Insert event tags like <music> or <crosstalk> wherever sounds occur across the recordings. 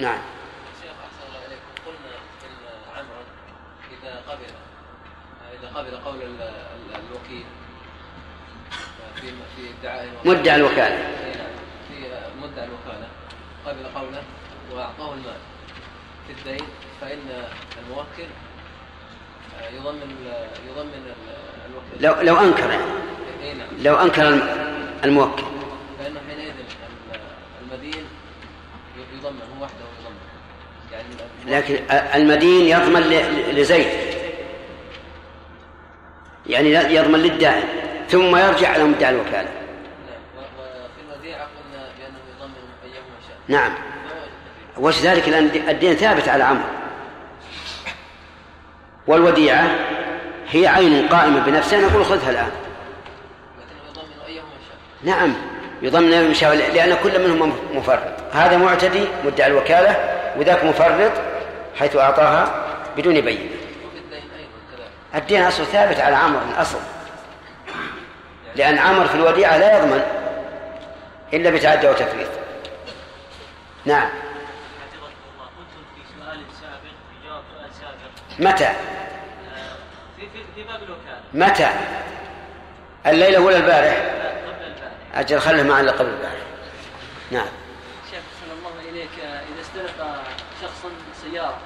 نعم. شيخ أحسن الله قلنا ان إذا قبل إذا قبل قول ال- ال- الوكيل في في ادعاء مدعي الوكالة. أي نعم. في مدعي الوكالة. قبل قوله وأعطاه المال. في الدين فإن الموكل يضمن يضمن ال- الوكيل. لو لو يعني اي نعم. لو الم- الموكل فانه حينئذ ال- المدين يضمن هو وحده يضمن. يعني لكن المدين يضمن لزيد. يعني يضمن للدائن ثم يرجع على مدعي الوكالة. نعم وفي الوديعة قلنا بأنه يضمن أيهما شاء. نعم. وش ذلك؟ لأن الدين ثابت على عمرو والوديعة هي عين قائمة بنفسها نقول خذها الآن. لكنه يضمن أيهما شاء. نعم. يضمن المشاور لأن كل منهم مفرط. هذا معتدي مدعي الوكالة وذاك مفرط حيث أعطاها بدون بينة الدين أصله ثابت على عمرو من أصل لأن عمرو في الوديعة لا يضمن إلا بتعدي أو تفريط نعم. متى؟ متى؟ الليلة ولا البارح؟ أجل خله معنا قبل البارح. نعم شيخ احسن الله اليك آه، اذا استلف شخصا سياره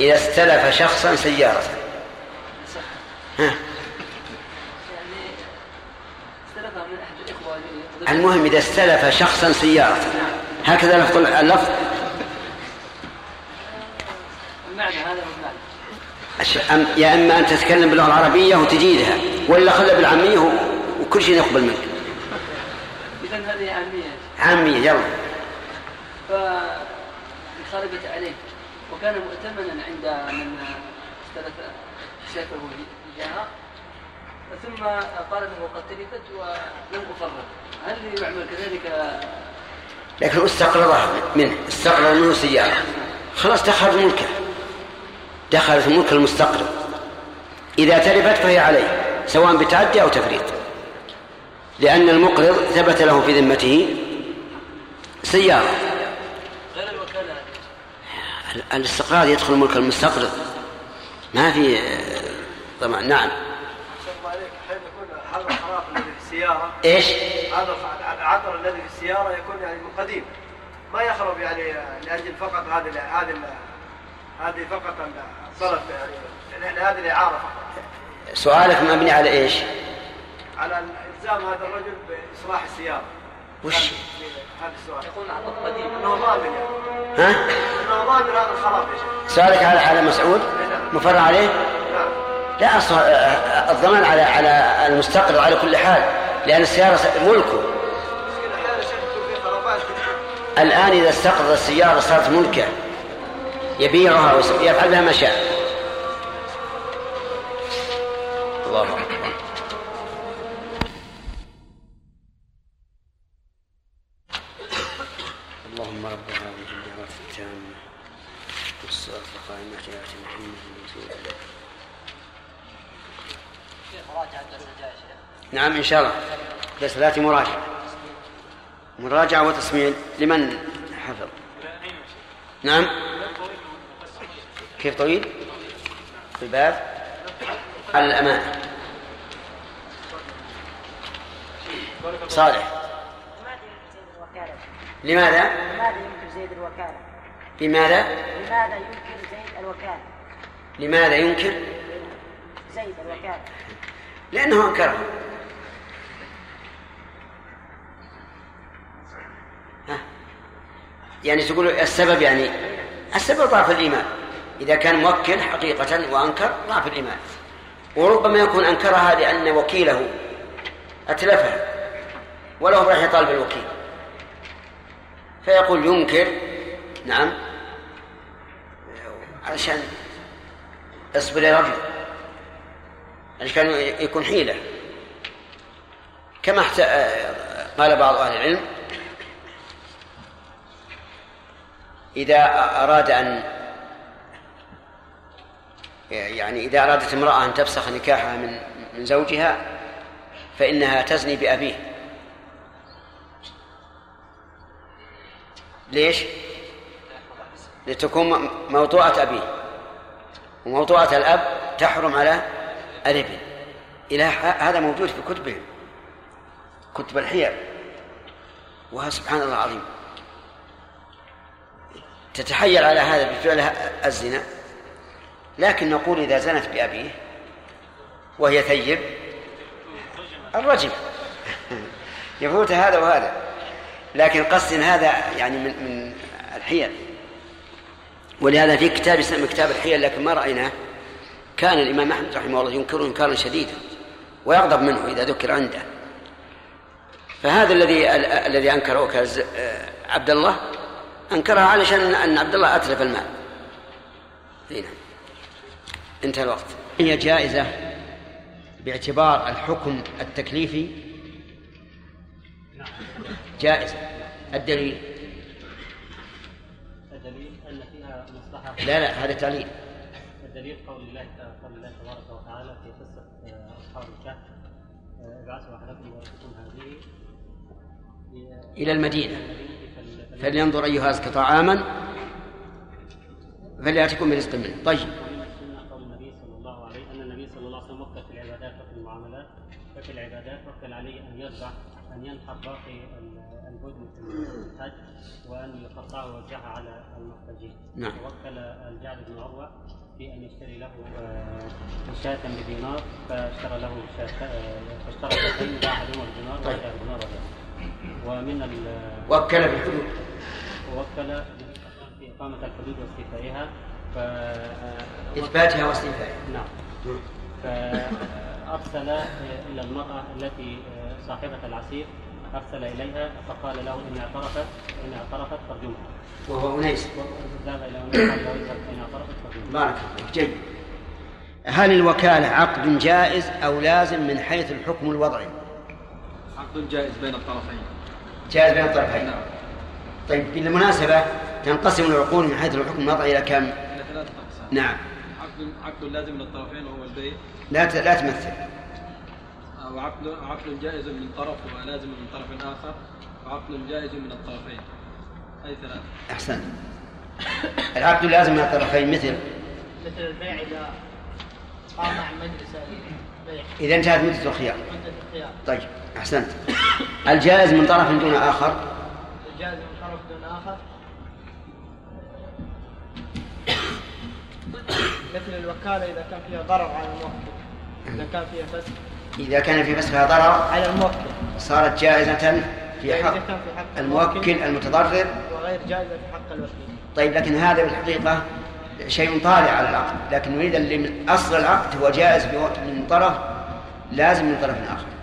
إذا استلف شخصا سيارة. ها. المهم إذا استلف شخصا سيارة. هكذا لفظ اللفظ. المعنى هذا المعنى يا إما أن تتكلم باللغة العربية وتجيدها ولا خلها بالعامية وكل شيء يقبل منك. اذا هذه عامية. عامية يلا. فانخربت عليه وكان مؤتمنا عند من استلف شافه جاء ثم قال له قد تلفت ولم أفرق. هل يعمل كذلك؟ لكن استقرضها منه استقرض منه سيارة. خلاص دخلت ملكه. دخلت ملك المستقرض إذا تلفت فهي عليه سواء بتعدي أو تفريط. لأن المقرض ثبت له في ذمته سيارة. الاستقراض يدخل ملك المستقرض ما في طبعا نعم. شاء الله عليك حين يكون هذا الخراف الذي في السيارة إيش؟ هذا العطر الذي في السيارة يكون يعني قديم. ما يخرب يعني لأجل فقط هذه هذه هذه فقط الصرف يعني لهذه الإعارة فقط. سؤالك مبني على إيش؟ على إلزام هذا الرجل بإصلاح السيارة. وش؟ هذا السؤال. يقول عطر قديم أنه ضامن يعني؟ ها؟ أنه ضامن هذا الخراف يا شيخ؟ سؤالك على حالة مسعود؟ مفرع عليه؟ نعم. لا أصل الضمان على على المستقر على كل حال لأن السيارة ملكه. الآن إذا استقرض السيارة صارت ملكة يبيعها ويفعل بها ما شاء الله أكبر اللهم رب هذه الدعوات التامة والصلاة القائمة آت محمد رسول إن شاء الله بس لا مراجعة. مراجعة وتصميم لمن؟ حفظ. نعم. كيف طويل؟ في الباب. على الأمانة صالح. لماذا؟ لماذا ينكر زيد الوكالة؟ لماذا؟ لماذا ينكر زيد الوكالة؟ لماذا ينكر زيد الوكالة. لأنه أنكره. يعني تقول السبب يعني السبب ضعف الإيمان. إذا كان موكل حقيقة وأنكر ضعف الإيمان. وربما يكون أنكرها لأن وكيله أتلفها وله راح يطالب الوكيل. فيقول ينكر نعم علشان اصبر يا رجل. كان يكون حيلة. كما. قال بعض أهل العلم إذا أراد أن يعني إذا أرادت امرأة أن تفسخ نكاحها من من زوجها فإنها تزني بأبيه. ليش؟ لتكون م- موضوعة أبيه. وموضوعة الأب تحرم على الابن إلى هذا موجود في كتبهم كتب الحيل وها سبحان الله العظيم. تتحيل على هذا بفعل الزنا. لكن نقول إذا زنت بأبيه وهي ثيب الرجم. <laughs> يفوت هذا وهذا. لكن قصد هذا يعني من من الحيل. ولهذا في كتاب يسمى كتاب الحيل لكن ما رأيناه. كان الإمام أحمد رحمه الله ينكره إنكارا شديدا ويغضب منه إذا ذكر عنده. فهذا الذي ال- الذي أنكره آه، عبد الله أنكرها علشان أن عبد الله أتلف المال. هنا انتهى الوقت. هي جائزة باعتبار الحكم التكليفي؟ جائزة. الدليل؟ الدليل أن فيها مصلحة. لا لا هذا تعليل. الدليل قول الله قول الله تبارك وتعالى في قصة آه، أصحاب الكهف آه، ابعثوا أحدكم ورثكم هذه. إلى المدينة. فلينظر أيها أزكى طعاما فليأتكم برزق منه طيب ومن السنة قول النبي صلى الله عليه ان النبي صلى الله عليه وسلم وكل في العبادات وفي المعاملات ففي العبادات وكل عليه ان يذبح ان ينحر باقي ال- البدن في الحج وان يقطعه ويوزعها على المحتاجين نعم. ووكل الجعد بن عروة في أن يشتري له آه، شاة بدينار فاشترى له شاة آه، فاشترى شاتين باع احدهما بدينار. وباع بدينار. ومن ال وكل بالحدود. ووكل في إقامة الحدود واستيفائها. ف إثباتها واستيفائها. نعم. فأرسل إلى المرأة التي صاحبة العسير أرسل إليها فقال له إن اعترفت إن اعترفت فارجمها وهو أنيس. ذهب إلى أنه قال له إن اعترفت فارجمها بارك الله. جيد. هل الوكالة عقد جائز أو لازم من حيث الحكم الوضعي؟ عقد جائز بين الطرفين. جائز بين الطرفين. نعم. طيب بالمناسبة تنقسم العقول من حيث الحكم الوضعي إلى كم؟ إلى ثلاثة أقسام. نعم. عقد عقد لازم للطرفين وهو البيع لا ت- لا تمثل. وعقد عقد جائز من طرف ولازم من طرف آخر وعقد جائز من الطرفين. أي ثلاثة؟ أحسن. العقد لازم من الطرفين مثل. مثل البيع إذا قام عن مجلس البيع. إذا انتهت مدة الخيار. مدة الخيار. طيب. أحسنت. الجائز من طرف دون آخر؟ الجائز من طرف دون آخر. مثل الوكالة إذا كان فيها ضرر على الموكل. إذا كان فيها فسخ. إذا كان في فسخها ضرر على الموكل. صارت جائزة في حق في حق الموكل. المتضرر. وغير جائزة في حق الوكيل. طيب لكن هذا بالحقيقة شيء طارئ على العقد لكن نريد اللي من أصل العقد هو جائز من طرف لازم من طرف آخر.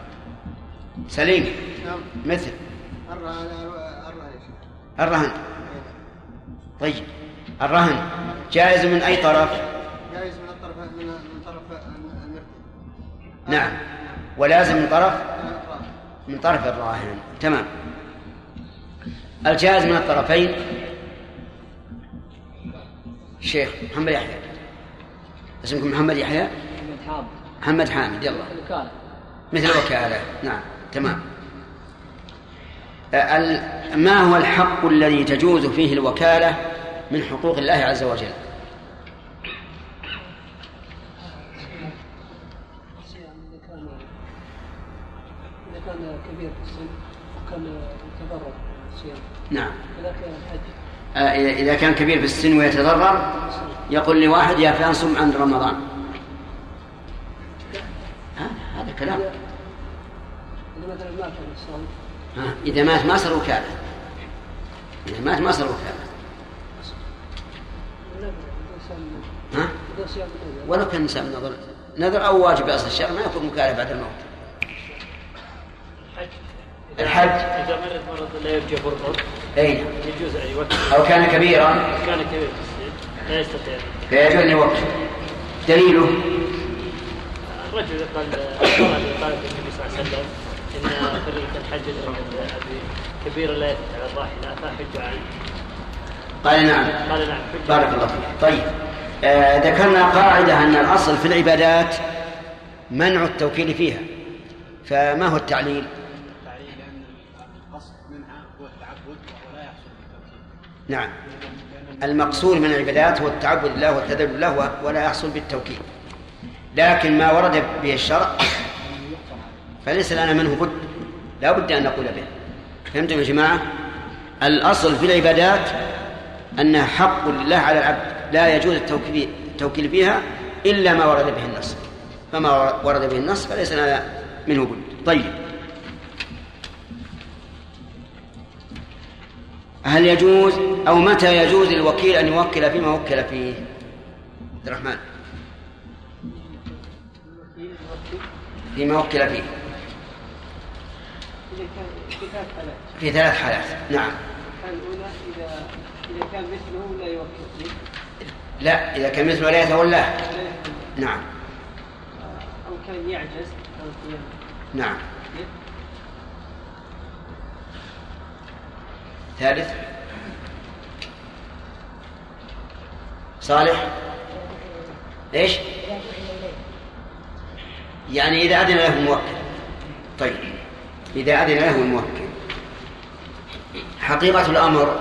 سليم. نعم. مثل. الرهن الرهن الرهن. طيب. الرهن جائز من أي طرف؟ جائز من الطرف من طرف المرتد. نعم. ولازم من طرف؟ من طرف الراهن تمام. الجائز من الطرفين؟ الشيخ محمد يحيى. اسمكم محمد يحيى؟ محمد حامد. محمد حامد يلا. الوكالة. مثل الوكالة. نعم. تمام. ال- ما هو الحق الذي تجوز فيه الوكالة من حقوق الله عز وجل؟ كان كبير في السن وكان يتضرر نعم. آه، إذا كان كبير في السن ويتضرر يقول لواحد يا فلان صم عند رمضان؟ هذا كلام. ها؟ إذا مات ما صار وكالة. إذا مات ما صار وكالة. ها؟ ولو كان الإنسان نظر. نذر أو واجب أصل الشرع ما يكون وكالة بعد الموت. الحج. إذا مرض مرض لا يرجى برضه أي. يجوز أن يوكل أو كان كبيرا. كان كبير في السن لا يستطيع. فيجوز أن يوكل دليله. الرجل قال قال قال النبي صلى الله عليه وسلم ان فريق الحج كبير لا يثبت على الراحله فحج عنه. قال نعم. قال نعم حج بارك الله فيك. طيب آه ذكرنا قاعدة أن الأصل في العبادات منع التوكيل فيها. فما هو التعليل؟ التعليل لأن القصد منها هو التعبد ولا يحصل بالتوكيد نعم. المقصود من العبادات هو التعبد لله والتذلل له ولا يحصل بالتوكيد لكن ما ورد به الشرع فليس لنا منه بد. لا بد أن نقول به. فهمتم يا جماعة؟ الأصل في العبادات أنها حق لله على العبد لا يجوز التوكيل فيها إلا ما ورد به النص. فما ورد به النص فليس لنا منه بد. طيب. هل يجوز أو متى يجوز للوكيل أن يوكل فيما وكل فيه؟ عبد الرحمن. فيما وكل فيه. في ثلاث حالات نعم. الأولى إذا إذا كان مثله لا يوكل فيه لا إذا كان مثله لا يتولاه نعم. أو كان يعجز نعم. ثالث. صالح. إيش؟ يعني إذا أذن له الموكل طيب. إذا أذن له الموكل. حقيقة الأمر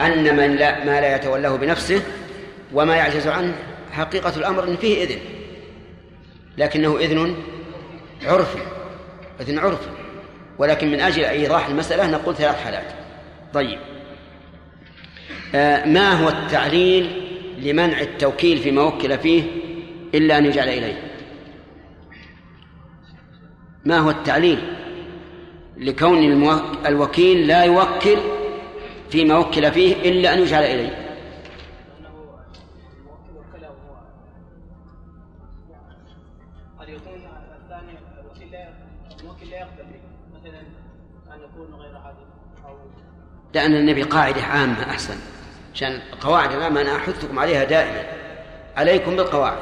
أن من لا ما لا يتولاه بنفسه وما يعجز عنه حقيقة الأمر أن فيه إذن. لكنه إذن عرفي إذن عرفي ولكن من أجل إيضاح المسألة نقول ثلاث حالات. طيب. آه ما هو التعليل لمنع التوكيل فيما وكل فيه إلا أن يجعل إليه؟ ما هو التعليل؟ لكون الوكيل لا يوكل فيما وكل فيه إلا أن يجعل إليه. لأن النبي قاعدة عامة أحسن. عشان القواعد الآن أنا أحثكم عليها دائما. عليكم بالقواعد.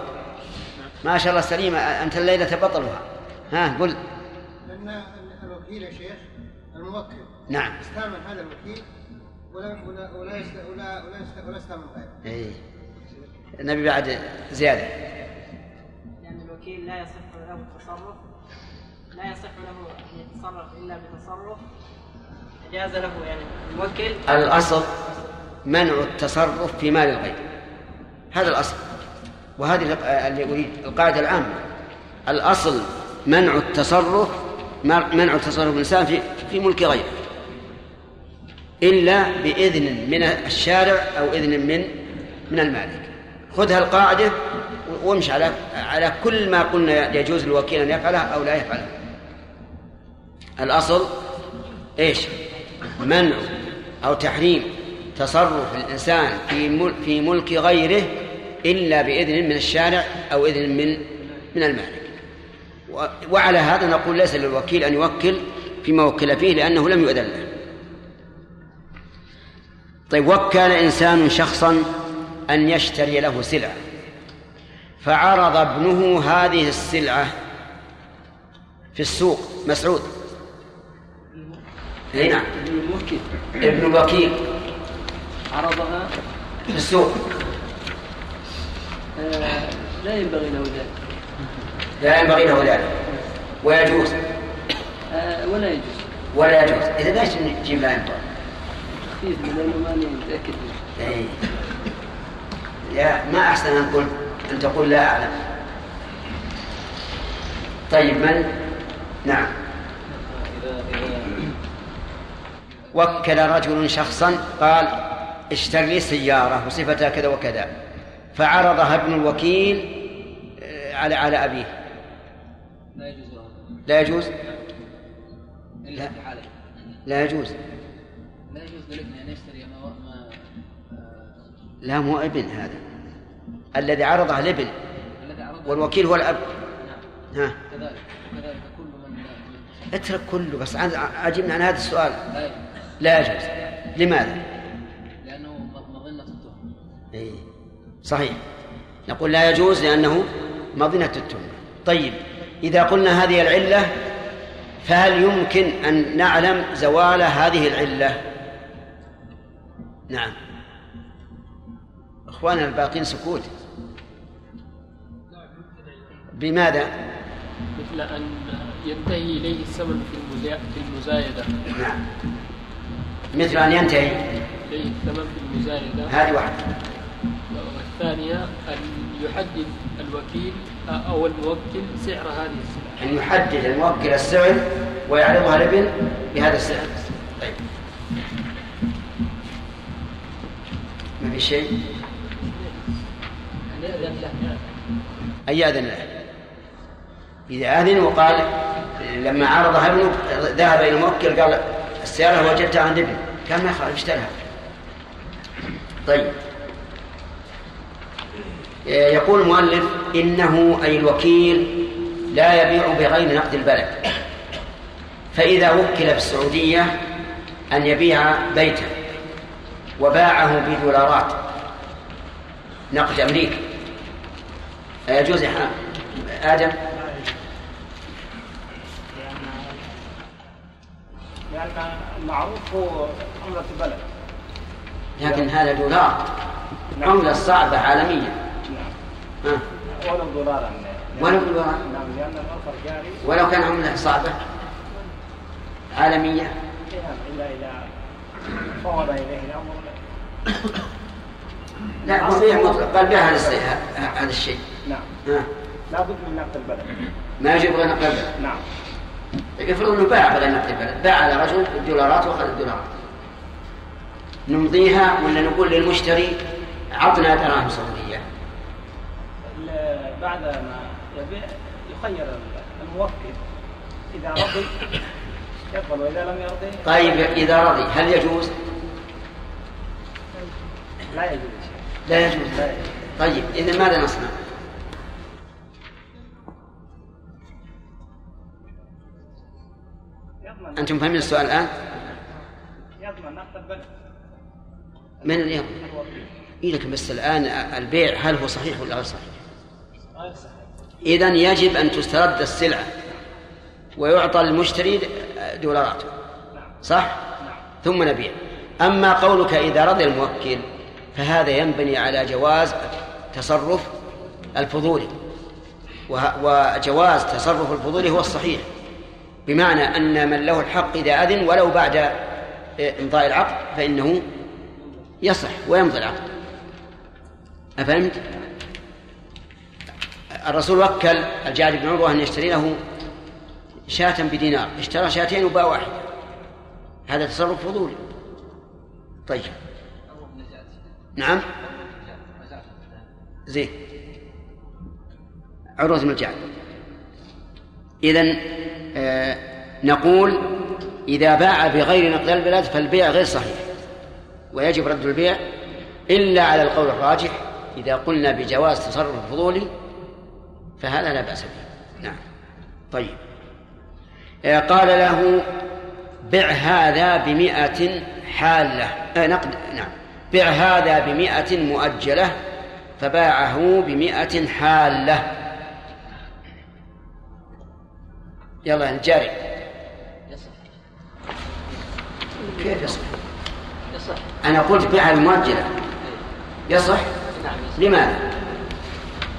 ما شاء الله سليمة أنت الليلة بطلها. ها قل. الوكيل يا شيخ الموكل. نعم. استعمل هذا الوكيل ولا ولا ولا يست- ولا ولا يست- ولا استعمل غيره. إيه. النبي بعد زيادة. لأن الوكيل لا يصح له التصرف لا يصح له أن يتصرف إلا بتصرف جاز له يعني. الموكل الأصل منع التصرف في مال الغير. هذا الأصل. وهذه اللي أريد القاعدة العامة. الأصل منع التصرف منع تصرف الإنسان في في ملك غيره. إلا بإذن من الشارع أو إذن من من المالك. خذها القاعدة وامشي على على كل ما قلنا يجوز للوكيل أن يفعله أو لا يفعله الأصل إيش؟ منع أو تحريم تصرف الإنسان في في ملك غيره إلا بإذن من الشارع أو إذن من من المالك. وعلى هذا نقول ليس للوكيل أن يوكل فيما وكل فيه لأنه لم يؤذن له. طيب وكل إنسان شخصا أن يشتري له سلعة. فعرض ابنه هذه السلعة في السوق. مسعود. اي نعم. ابن الموكل ابن الوكيل عرضها؟ في السوق. آه، لا ينبغي له ذلك. لا ينبغي له ذلك. ويجوز آه، ولا يجوز. ولا يجوز. إذا ليش نجيب لا ينبغي خفيف لأنه ماني متأكد. منه. إيه. يا ما أحسن أن تقول أن تقول لا أعلم. طيب من؟ نعم. وكل رجل شخصا قال اشتر لي سيارة وصفتها كذا وكذا. فعرضها ابن الوكيل آه، على على أبيه. لا يجوز له لا يجوز؟ حالة لا. يجوز. لا يجوز للابن أن يشتري ما ما لا مو ابن هذا. الذي عرضه الابن والوكيل هو الأب. نعم. ها. كذلك وكذلك كل من اترك كله بس. عجبنا عن هذا السؤال. لا يجوز. لا لماذا؟ لأنه مظنة التهم إيه. صحيح. نقول لا يجوز لأنه مظنة التهمة. طيب. إذا قلنا هذه العلة فهل يمكن أن نعلم زوال هذه العلة؟ نعم. إخواننا الباقين سكوت. بماذا؟ مثل أن ينتهي إليه الثمن في المزا- في المزايدة. نعم. مثل أن ينتهي. إليه الثمن بالمزايدة هذه واحدة. والثانية أن يحدد الوكيل أو الموكل سعر هذه السلعة. أن يحدد الموكل السعر ويعرضها الابن بهذا السعر. طيب. ما في شيء؟ أن يأذن له. إذا أذن وقال لما عرضها ابنه ذهب إلى الموكل قال السيارة وجدتها عند ابني كان ما يخالف اشتراها طيب. يقول المؤلف إنه أي الوكيل لا يبيع بغير نقد البلد. فإذا وكل في السعودية أن يبيع بيتا وباعه بدولارات نقد أمريكي أيجوز يا آدم. لأن المعروف هو عملة البلد. لكن هذا دولار. عملة صعبة عالمية ولو دولارا ولو دولار نعم لأن ولو كان عملة صعبة عالمية. لا مبيع مطلق. قال بيع هذا الشيء. نعم ها. لابد من نقد البلد ما يجب غير نقد البلد. نعم يفرض أنه باع بغير نقد البلد. باع على رجل الدولارات وأخذ الدولارات. نمضيها ولا نقول للمشتري عطنا دراهم سعوديه بعد ما يبيع يخير الموكل إذا رضي يقبل وإذا لم يرضي طيب إذا رضي هل يجوز؟ لا يجوز لا يجوز لا يجوز طيب إذا ماذا نصنع؟ أنتم فاهمين السؤال الآن؟ يضمن من اللي يضمن؟ إيه لكن بس الآن البيع هل هو صحيح ولا غير صحيح؟ إذا يجب أن تسترد السلعة ويعطى المشتري دولارات. صح؟ ثم نبيع. أما قولك إذا رضي الموكل فهذا ينبني على جواز تصرف الفضولي وجواز تصرف الفضولي هو الصحيح. بمعنى أن من له الحق إذا أذن ولو بعد إمضاء العقد فإنه يصح ويمضي العقد. أفهمت؟ الرسول وكل الجعد بن عروة أن يشتري له شاة بدينار اشترى شاتين وباع واحدة هذا تصرف فضولي. طيب. نعم. زين. عروة بن الجعد إذن آه نقول إذا باع بغير نقد البلاد فالبيع غير صحيح. ويجب رد البيع إلا على القول الراجح إذا قلنا بجواز تصرف الفضولي فهذا لا بأس به. نعم. طيب. آه، قال له بع هذا بمئة حالة. آه نقد نعم. بع هذا بمئة مؤجلة فباعه بمئة حالة. يلا الجاري كيف يصح؟ يصح أنا قلت بيع المؤجلة. يصح؟ نعم يصح لماذا؟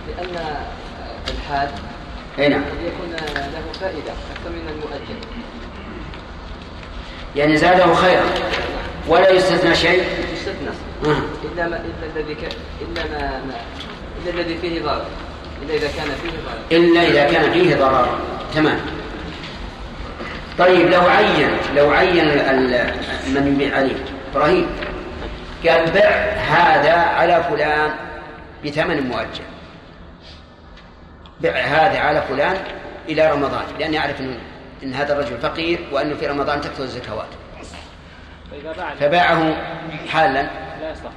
لأن الحاد أي نعم. يكون له فائدة أكثر من المؤجل. يعني زاده خيرا. ولا يستثنى شيء؟ يستثنى. آه. إلا ما إلا الذي ك... إلا ما... ما إلا الذي فيه ضرر. إلا إذا كان فيه ضرر. إلا إذا كان فيه ضرر. تمام. طيب لو عين لو عين من يبيع عليه. إبراهيم قال بع هذا على فلان بثمن مؤجل. بع هذا على فلان إلى رمضان لأني أعرف إن, إن هذا الرجل فقير وأنه في رمضان تكثر الزكوات. فباعه حالا. لا يصح.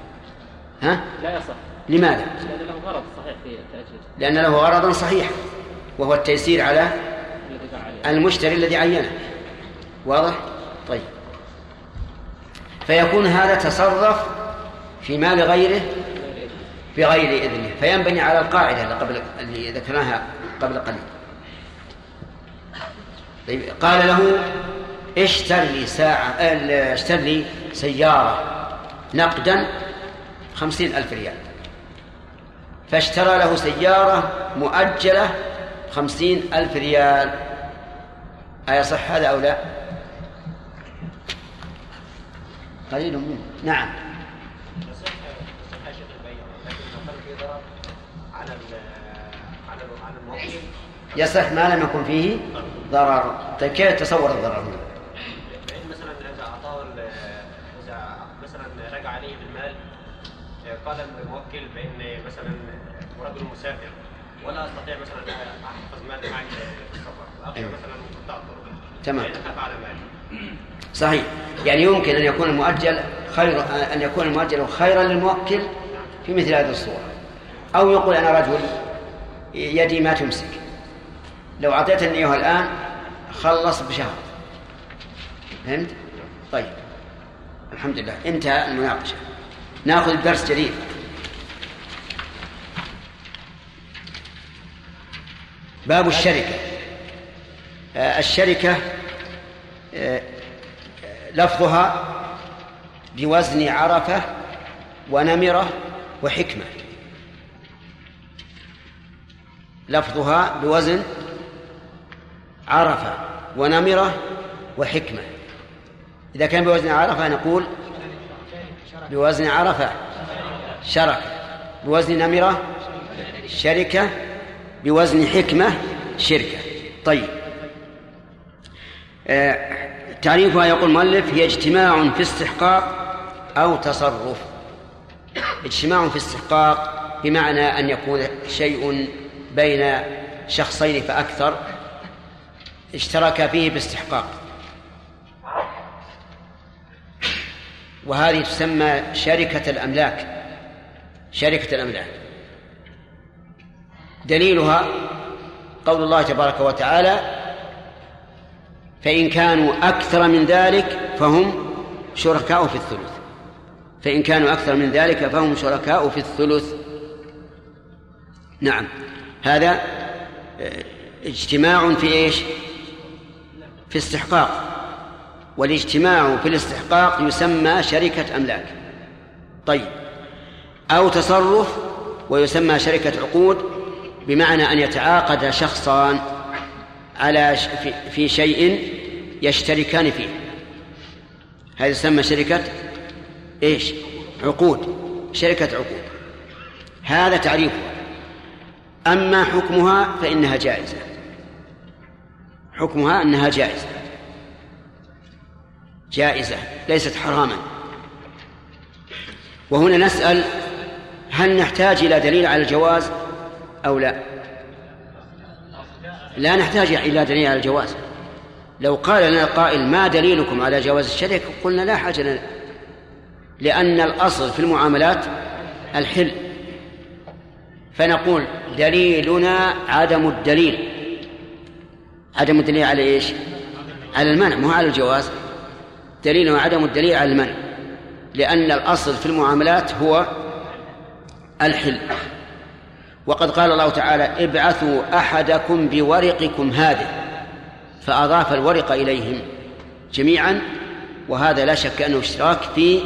ها؟ لا يصح. لماذا؟ لأن له غرض صحيح في التأجيل لأن له غرضا صحيحا وهو التيسير على المشتري الذي عينه. واضح؟ طيب. فيكون هذا تصرف في مال غيره بغير إذنه. فينبني على القاعدة اللي قبل اللي ذكرناها قبل قليل. طيب قال له اشتر لي ساعة اشتر لي سيارة نقدا خمسين ألف ريال. فاشترى له سيارة مؤجلة خمسين ألف ريال. أيصح هذا أو لا؟ قليل منه نعم. يصح ما لم يكن فيه ضرر طيب كيف تصور الضرر هنا؟ فإن مثلا إذا أعطاه ال- إذا مثلا رجع عليه بالمال قال الموكل بأن مثلا رجل مسافر ولا أستطيع مثلا أن أحفظ مالي معي في السفر أيوة. مثلا قطاع الطرق تمام. على مالي صحيح يعني يمكن أن يكون المؤجل خير أن يكون المؤجل خيرا للموكل في مثل هذه الصورة أو يقول أنا رجل يدي ما تمسك لو أعطيتني إياه الآن خلص بشهر. فهمت؟ طيب. الحمد لله. انتهى المناقشة. ناخذ درس جديد. باب الشركة. آه، الشركة آه، لفظها بوزن عرفة ونمرة وحكمة. لفظها بوزن عرفة ونمرة وحكمة. إذا كان بوزن عرفة نقول بوزن عرفة شركة بوزن نمرة شركة بوزن حكمة شركة. طيب. آه، تعريفها يقول المؤلف هي اجتماع في استحقاق أو تصرف. اجتماع في استحقاق بمعنى أن يكون شيء بين شخصين فأكثر. اشترك فيه باستحقاق. وهذه تسمى شركة الأملاك. شركة الأملاك. دليلها قول الله تبارك وتعالى فإن كانوا أكثر من ذلك فهم شركاء في الثلث. فإن كانوا أكثر من ذلك فهم شركاء في الثلث. نعم. هذا آه، اجتماع في إيش؟ في استحقاق والاجتماع في الاستحقاق يسمى شركة أملاك. طيب. أو تصرف ويسمى شركة عقود بمعنى أن يتعاقد شخصان على في شيء يشتركان فيه. هذا يسمى شركة إيش؟ عقود. شركة عقود. هذا تعريفها. أما حكمها فإنها جائزة. حكمها أنها جائزة. جائزة ليست حراما. وهنا نسأل هل نحتاج إلى دليل على الجواز أو لا؟ لا نحتاج إلى دليل على الجواز. لو قال لنا قائل ما دليلكم على جواز الشركة قلنا لا حاجة لنا لأن الأصل في المعاملات الحل. فنقول دليلنا عدم الدليل. عدم الدليل على إيش؟ على المنع مو على الجواز دليلنا عدم الدليل على المنع لأن الأصل في المعاملات هو الحل وقد قال الله تعالى ابعثوا أحدكم بورقكم هذه فأضاف الورق إليهم جميعا وهذا لا شك أنه اشتراك في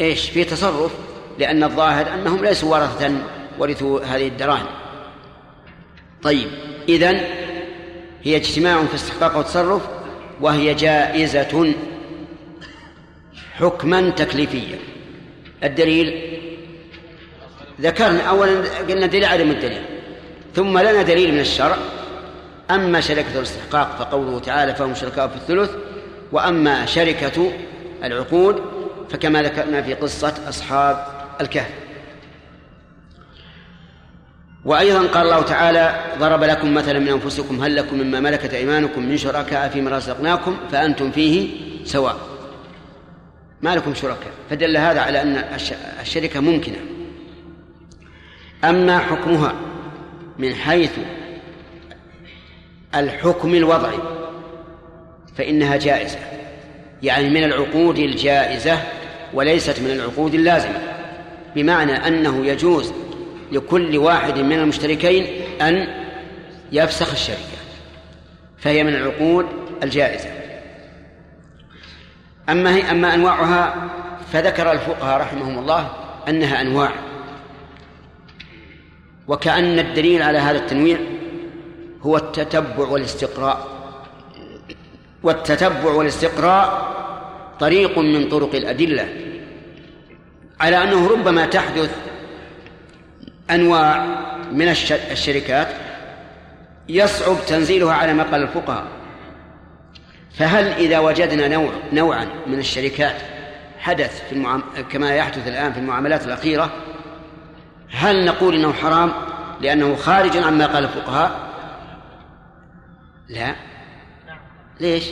إيش؟ في تصرف لأن الظاهر أنهم ليسوا ورثة ورثوا هذه الدراهم طيب إذن هي اجتماع في استحقاق وتصرف وهي جائزة حكما تكليفيا. الدليل ذكرنا أولا قلنا دليل عدم الدليل ثم لنا دليل من الشرع. أما شركة الاستحقاق فقوله تعالى فهم شركاء في الثلث وأما شركة العقود فكما ذكرنا في قصة أصحاب الكهف. وأيضا قال الله تعالى ضرب لكم مثلا من أنفسكم هل لكم مما ملكت أيمانكم من شركاء فيما رزقناكم فأنتم فيه سواء ما لكم شركاء. فدل هذا على أن الش- الشركة ممكنة. أما حكمها من حيث الحكم الوضعي فإنها جائزة. يعني من العقود الجائزة وليست من العقود اللازمة بمعنى أنه يجوز لكل واحد من المشتركين أن يفسخ الشركة فهي من العقود الجائزة. أما هي أما أنواعها فذكر الفقهاء رحمهم الله أنها أنواع. وكأن الدليل على هذا التنويع هو التتبع والاستقراء. والتتبع والاستقراء طريق من طرق الأدلة على أنه ربما تحدث أنواع من الش- الشركات يصعب تنزيلها على ما قال الفقهاء. فهل إذا وجدنا نوع نوعا من الشركات حدث في المعام... كما يحدث الآن في المعاملات الأخيرة هل نقول إنه حرام لأنه خارج عما قال الفقهاء؟ لا. ليش؟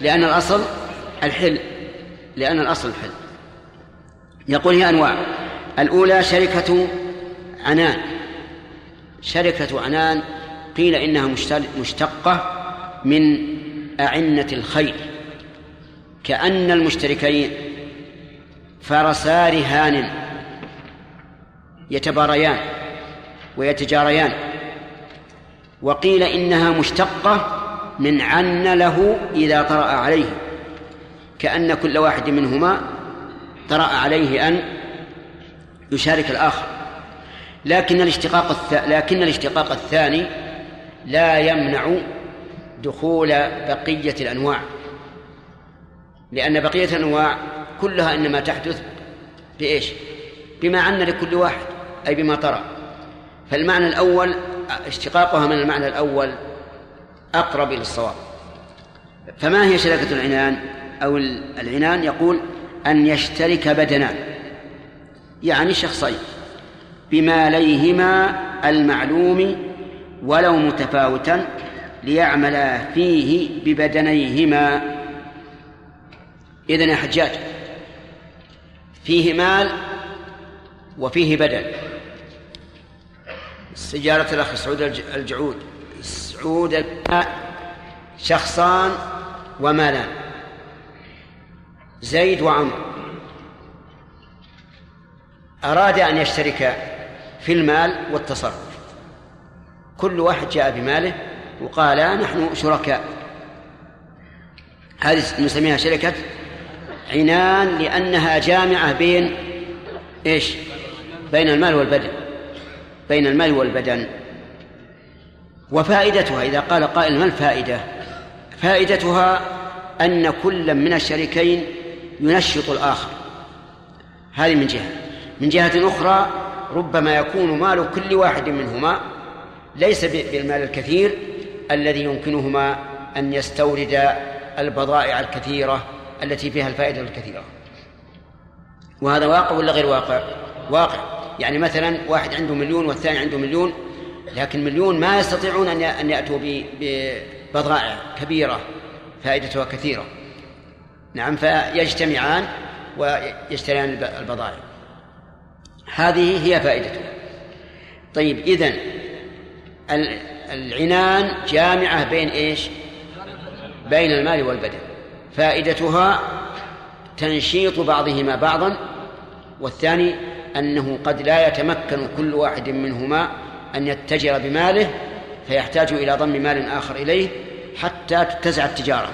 لأن الأصل الحل لأن الأصل الحل يقول هي أنواع. الأولى شركة عنان. شركة عنان قيل إنها مشتقة من أعنة الخيل. كأن المشتركين فرسا رهان يتباريان ويتجاريان. وقيل إنها مشتقة من عن له إذا طرأ عليه. كأن كل واحد منهما طرأ عليه أن يشارك الآخر. لكن الاشتقاق الث... لكن الاشتقاق الثاني لا يمنع دخول بقية الأنواع. لأن بقية الأنواع كلها إنما تحدث بإيش؟ بما عن لكل واحد أي بما طرأ فالمعنى الأول اشتقاقها من المعنى الأول أقرب إلى الصواب. فما هي شركة العنان؟ أو العنان يقول أن يشترك بدنان. يعني شخصين بماليهما المعلوم ولو متفاوتا ليعملا فيه ببدنيهما. إذن يا حجاج فيه مال وفيه بدن. سجارة الأخ سعود الج- الجعود. سعود شخصان ومالان زيد وعمرو أراد أن يشترك في المال والتصرف. كل واحد جاء بماله وقال نحن شركاء. هذه نسميها شركة عنان لأنها جامعة بين إيش؟ بين المال والبدن. بين المال والبدن. وفائدتها إذا قال قائل ما الفائدة؟ فائدتها أن كل من الشريكين ينشط الآخر. هذه من جهة. من جهة أخرى ربما يكون مال كل واحد منهما ليس بالمال الكثير الذي يمكنهما أن يستورد البضائع الكثيرة التي فيها الفائدة الكثيرة. وهذا واقع ولا غير واقع؟ واقع. يعني مثلا واحد عنده مليون والثاني عنده مليون لكن مليون ما يستطيعون أن أن يأتوا ببضائع كبيرة فائدتها كثيرة. نعم فيجتمعان ويشتريان الب- البضائع. هذه هي فائدتها. طيب إذن ال- العنان جامعة بين إيش؟ بين المال والبدن. فائدتها تنشيط بعضهما بعضا والثاني أنه قد لا يتمكن كل واحد منهما أن يتجر بماله فيحتاج إلى ضم مال آخر إليه حتى تتسع التجارة.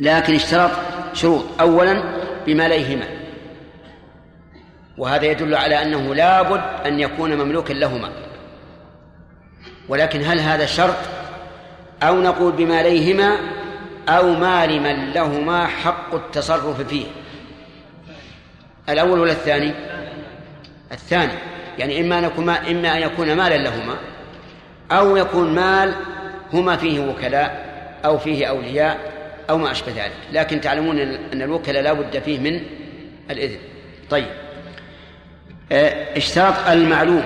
لكن اشترط شروط. أولا بماليهما. وهذا يدل على أنه لابد أن يكون مملوكا لهما. ولكن هل هذا شرط؟ أو نقول بماليهما أو مال من لهما حق التصرف فيه. الأول ولا الثاني؟ الثاني. يعني إما أن يكون إما أن يكون مالا لهما أو يكون مال هما فيه وكلاء أو فيه أولياء أو ما أشبه ذلك. لكن تعلمون أن الوكلاء لا بد فيه من الإذن. طيب. آه، اشتراط المعلوم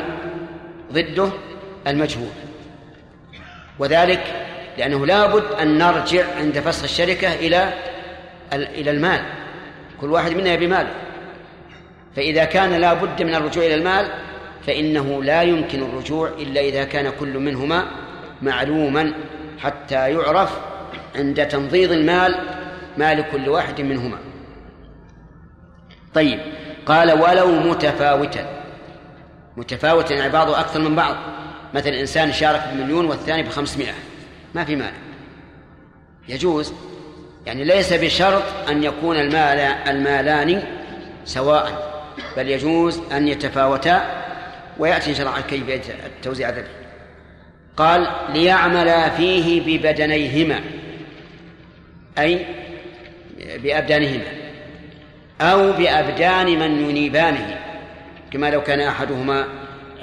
ضده المجهول. وذلك لأنه لابد أن نرجع عند فسخ الشركة إلى إلى المال. كل واحد منا يبي ماله. فإذا كان لا بد من الرجوع إلى المال فإنه لا يمكن الرجوع إلا إذا كان كل منهما معلوما حتى يعرف عند تنضيض المال مال كل واحد منهما. طيب قال ولو متفاوتا. متفاوتا يعني بعضه أكثر من بعض. مثلا إنسان شارك بمليون والثاني بخمسمائة. ما في مانع. يجوز. يعني ليس بشرط أن يكون المال المالان سواء بل يجوز أن يتفاوتا ويأتي إن شاء الله عن كيفية التوزيع الربحي قال ليعملا فيه ببدنيهما أي بأبدانهما. أو بأبدان من ينيبانه كما لو كان أحدهما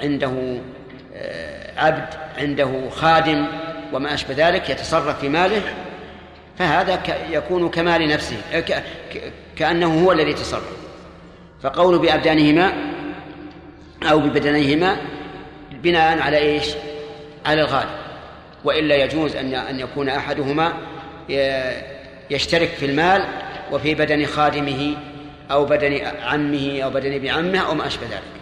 عنده آه، عبد عنده خادم وما أشبه ذلك يتصرف في ماله فهذا يكون كمال نفسه آه، كأنه هو الذي تصرف. فقول بأبدانهما أو ببدنيهما بناء على إيش؟ على الغالب. وإلا يجوز أن أن يكون أحدهما يشترك في المال وفي بدن خادمه أو بدن عمه أو بدن ابن عمه أو ما أشبه ذلك.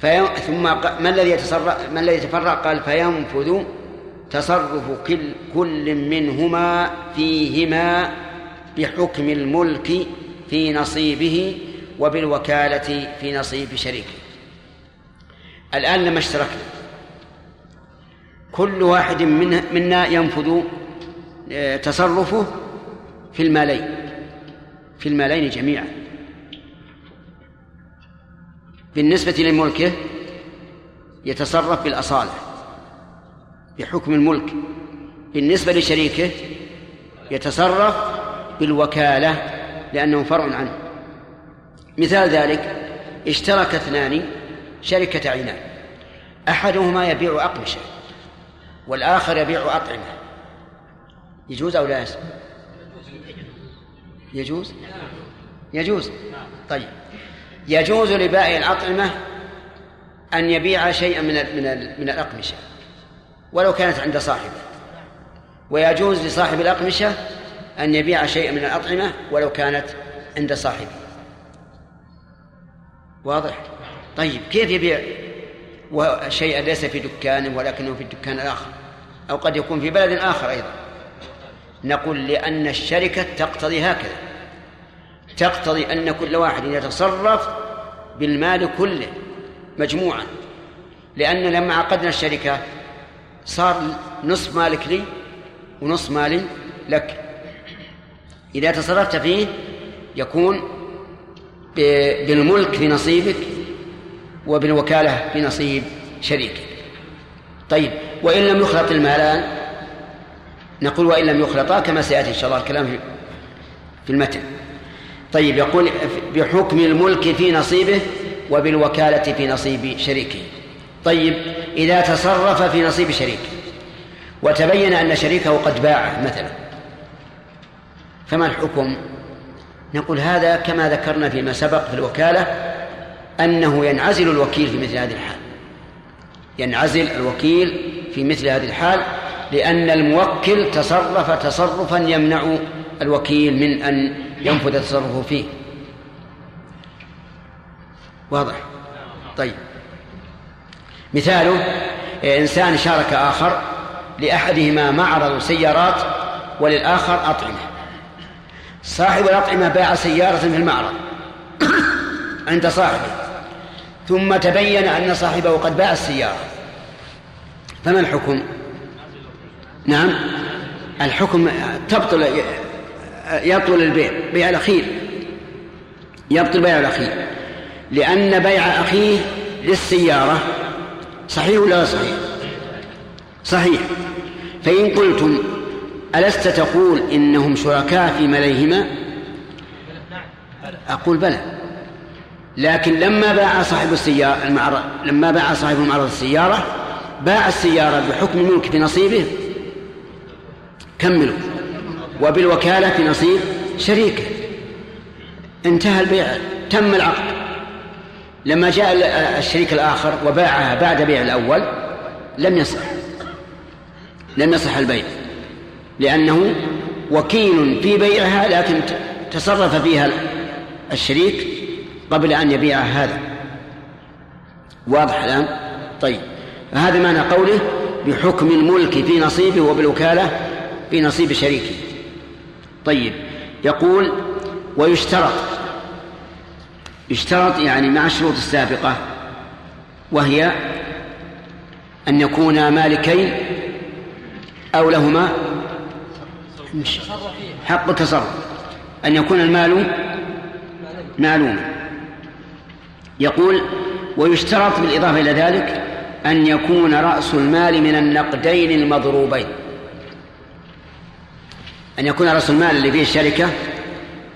في ثم ما الذي يتصرف ما الذي يتفرع؟ قال فينفذ تصرف كل كل منهما فيهما بحكم الملك في نصيبه وبالوكالة في نصيب شريكه. الآن لما اشتركنا كل واحد منا ينفذ آه، تصرفه في المالين. في المالين جميعا. بالنسبة لملكه يتصرف بالأصالة بحكم الملك. بالنسبة لشريكه يتصرف بالوكالة لأنه فرع عنه. مثال ذلك اشترك اثنان شركة عنان. أحدهما يبيع أقمشة والآخر يبيع أطعمة. يجوز أو لا يجوز؟ يجوز؟ يجوز. طيب. يجوز لبائع الأطعمة أن يبيع شيئا من من من الأقمشة ولو كانت عند صاحبه. ويجوز لصاحب الأقمشة أن يبيع شيئا من الأطعمة ولو كانت عند صاحبه. واضح؟ طيب. كيف يبيع شيئا ليس في دكان ولكنه في الدكان الآخر؟ أو قد يكون في بلد آخر أيضا. نقول لأن الشركة تقتضي هكذا. تقتضي أن كل واحد يتصرف بالمال كله مجموعا. لأن لما عقدنا الشركة صار نصف مالك لي ونصف مال لك. إذا تصرفت فيه يكون بالملك في نصيبك وبالوكالة في نصيب شريكك. طيب وإن لم يخلط المالان نقول وإن لم يخلطا كما سيأتي إن شاء الله الكلام في المتن. طيب يقول بحكم الملك في نصيبه وبالوكالة في نصيب شريكه. طيب إذا تصرف في نصيب شريك وتبين أن شريكه قد باعه مثلا فما الحكم؟ نقول هذا كما ذكرنا فيما سبق في الوكالة أنه ينعزل الوكيل في مثل هذه الحال. ينعزل الوكيل في مثل هذه الحال لأن الموكل تصرف تصرفا يمنع الوكيل من أن ينفذ تصرفه فيه. واضح؟ طيب. مثاله إنسان شارك آخر لأحدهما معرض سيارات وللآخر أطعمة. صاحب الأطعمة باع سيارة في المعرض <coughs> عند صاحبه ثم تبين أن صاحبه قد باع السيارة. فما الحكم؟ نعم. الحكم تبطل يبطل البيع بيع الأخير. يبطل بيع الأخير. لأن بيع أخيه للسيارة صحيح ولا صحيح؟ صحيح. فإن قلتم ألست تقول إنهم شركاء في مليهما أقول بلى. لكن لما باع صاحب السيارة المعرض لما باع صاحب معرض السيارة باع السيارة بحكم الملك في نصيبه؟ كملوا. وبالوكالة نصيب شريكة. انتهى البيع تم العقد. لما جاء الشريك الآخر وباعها بعد بيع الأول لم يصح. لم يصح البيع. لأنه وكيل في بيعها لكن تصرف فيها الشريك قبل أن يبيع هذا. واضح الآن؟ طيب. فهذا معنى قوله بحكم الملك في نصيبه وبالوكالة في نصيب شريكه طيب يقول ويشترط. يشترط يعني مع الشروط السابقة وهي أن يكونا مالكين أو لهما حق التصرف. أن يكون المال معلوما يقول ويشترط بالإضافة إلى ذلك أن يكون رأس المال من النقدين المضروبين. أن يكون رأس المال اللي فيه الشركة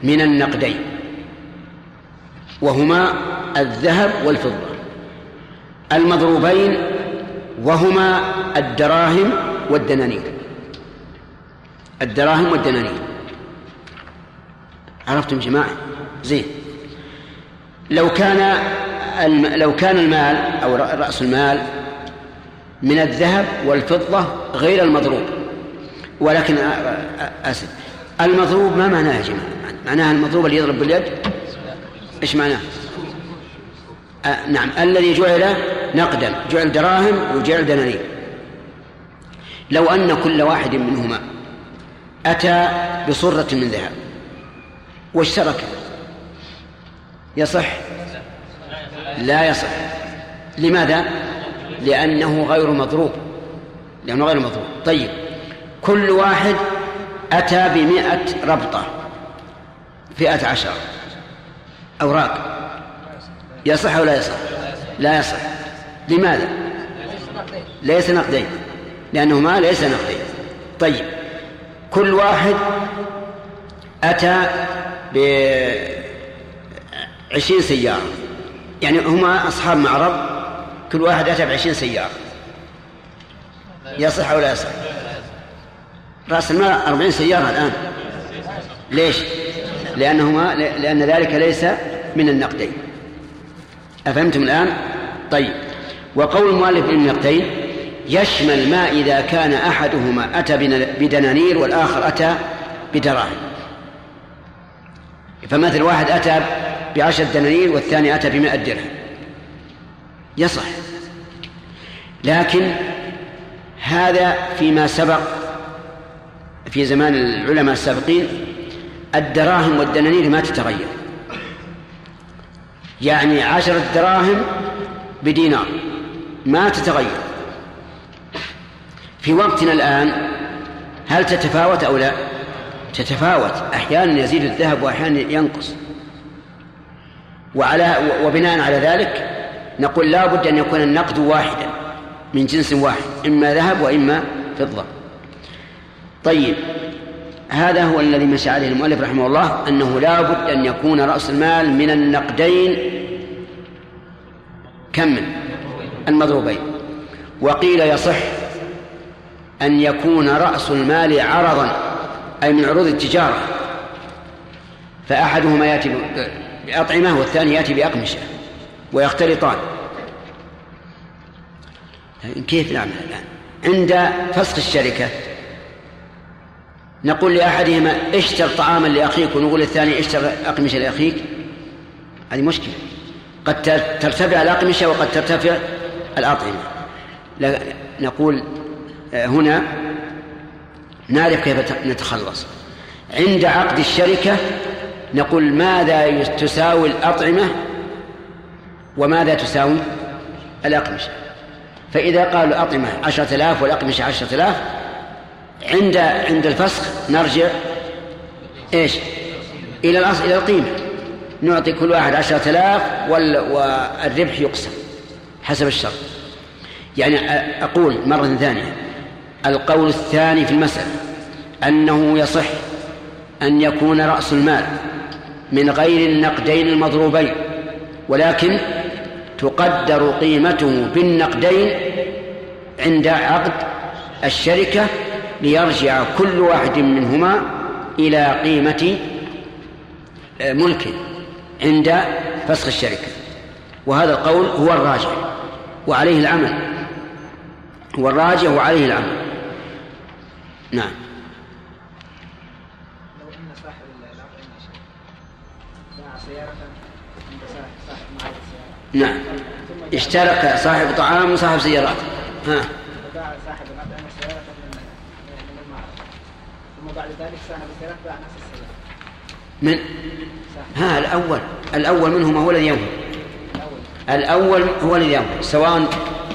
من النقدين وهما الذهب والفضة المضروبين وهما الدراهم والدنانير. الدراهم والدنانير. عرفتم جماعة؟ زين. لو كان لو كان المال أو رأس المال من الذهب والفضة غير المضروب ولكن أسف. المضروب ما معناه يا جماعة؟ معناها المضروب اللي يضرب باليد؟ إيش معناه؟ آه نعم. الذي جعل نقدا جعل دراهم وجعل دنانير. لو أن كل واحد منهما أتى بصرة من ذهب واشترك يصح؟ لا يصح. لماذا؟ لأنه غير مضروب. لأنه غير مضروب. طيب. كل واحد أتى بمئة ربطة فئة عشر. أوراق. يصح أو لا يصح؟ لا يصح. لماذا؟ ليس نقدين. لأنه ما ليس نقدين. طيب. كل واحد أتى بعشرين سيارة. يعني هما أصحاب معرض كل واحد أتى بعشرين سيارة. يصح أو لا يصح؟ رأس المال أربعين سيارة الآن. ليش؟ لأنهما لأن ذلك ليس من النقدين. أفهمتم الآن؟ طيب. وقول المؤلف بالنقدين يشمل ما إذا كان أحدهما أتى بدنانير والآخر أتى بدراهم. فمثل واحد أتى بعشرة دنانير والثاني أتى بمائة درهم. يصح. لكن هذا فيما سبق في زمان العلماء السابقين الدراهم والدنانير ما تتغير. يعني عشرة دراهم بدينار ما تتغير. في وقتنا الآن هل تتفاوت أو لا؟ تتفاوت. أحيانا يزيد الذهب وأحيانا ينقص. وعلى وبناء على ذلك نقول لا بد أن يكون النقد واحدا من جنس واحد إما ذهب وإما فضة. طيب هذا هو الذي مشى عليه المؤلف رحمه الله أنه لا بد أن يكون رأس المال من النقدين. كم من؟ المضروبين. وقيل يصح أن يكون رأس المال عرضا أي من عروض التجارة. فأحدهما يأتي بأطعمة والثاني يأتي بأقمشة ويختلطان. كيف نعمل الآن؟ عند فسخ الشركة نقول لأحدهما اشتر طعاما لأخيك ونقول للثاني اشتر أقمشة لأخيك. هذه مشكلة. قد ترتفع الأقمشة وقد ترتفع الأطعمة. نقول آه، هنا نعرف كيف نتخلص. عند عقد الشركة نقول ماذا تساوي الأطعمة وماذا تساوي الأقمشة؟ فإذا قالوا الأطعمة عشرة آلاف والأقمشة عشرة آلاف عند عند الفسخ نرجع إيش؟ إلى الأصل إلى القيمة. نعطي كل واحد عشرة آلاف والربح يقسم حسب الشرط. يعني أقول مرة ثانية. القول الثاني في المسألة أنه يصح أن يكون رأس المال من غير النقدين المضروبين ولكن تقدر قيمته بالنقدين عند عقد الشركة ليرجع كل واحد منهما إلى قيمة آه، ملكه عند فسخ الشركة. وهذا القول هو الراجح وعليه العمل هو الراجح وعليه العمل نعم. لو إن صاحب باع سيارة عند صاحب معرض سيارة. نعم. اشترك صاحب طعام وصاحب سيارات. ها فباع صاحب الأطعمة سيارة من من المعرض ثم بعد ذلك السيارة باع نفس من؟ ها الأول. الأول منهما هو الذي ينفذ. الأول. هو الذي ينفذ سواء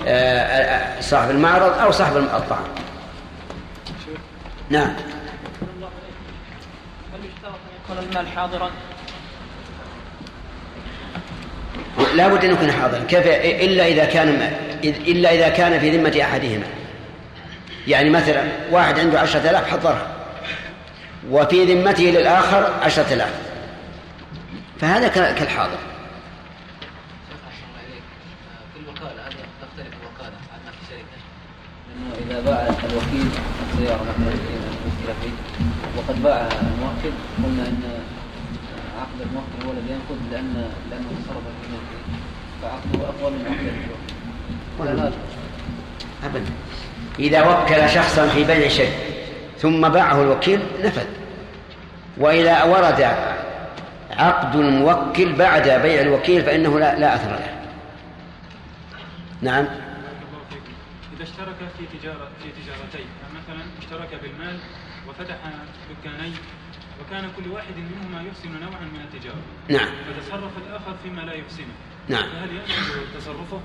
آه، آه، صاحب المعرض أو صاحب الطعام. نعم. هل يشترط أن يكون المال حاضرا؟ لا بد أن يكون حاضرا. كيف؟ إلا إذا كان إلا إذا كان في ذمة أحدهما. يعني مثلا واحد عنده عشرة آلاف حضرها. وفي ذمته للآخر عشرة آلاف. فهذا كالحاضر. إذا باع الوكيل السيارة مثلا وقد باعها الموكل قلنا أن عقد الموكل هو الذي ينقض لأن لأنه صرف الموكل فعقده أفضل من عقد الوكيل. أبدا. إذا وكل شخصا في بيع شيء ثم باعه الوكيل نفذ وإذا ورد عقد الموكل بعد بيع الوكيل فإنه لا, لا أثر له. نعم. إذا اشترك في تجارة في تجارتين مثلا اشترك بالمال وفتح دكانين وكان كل واحد منهما يحسن نوعا من التجارة. نعم. فتصرف الآخر فيما لا يحسنه. نعم. فهل ينفذ تصرفه؟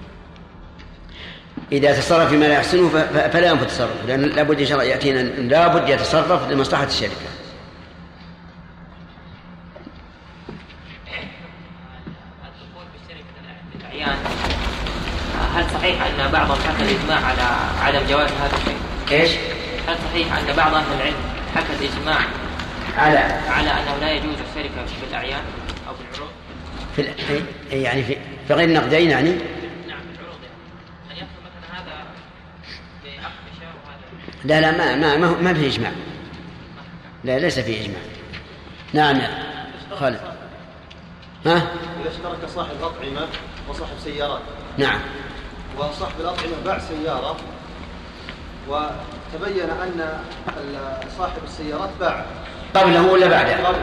إذا تصرف فيما لا يحسنه فلا ينفذ تصرفه لأن لابد إن شاء الله يأتينا لابد يتصرف لمصلحة الشركة الأعيان هل صحيح أن بعضهم حكى الإجماع على عدم جواز هذا الشيء؟ إيش؟ هل صحيح أن بعض أهل العلم حكى الإجماع على على أنه لا يجوز الشركة بالأعيان أو بالعروض؟ في ال- إيه، يعني في في غير النقدين يعني نعم بالعروض يعني أن يكون مثلا هذا بعقد شهر وهذا لا لا ما ما ما, ما في إجماع. لا ليس في إجماع. نعم يا خالد. ها؟ إذا اشترك صاحب أطعمة وصاحب سيارات نعم. وصاحب الأطعمة باع سيارة وتبين أن صاحب السيارات باع. قبله ولا بعده؟ قبل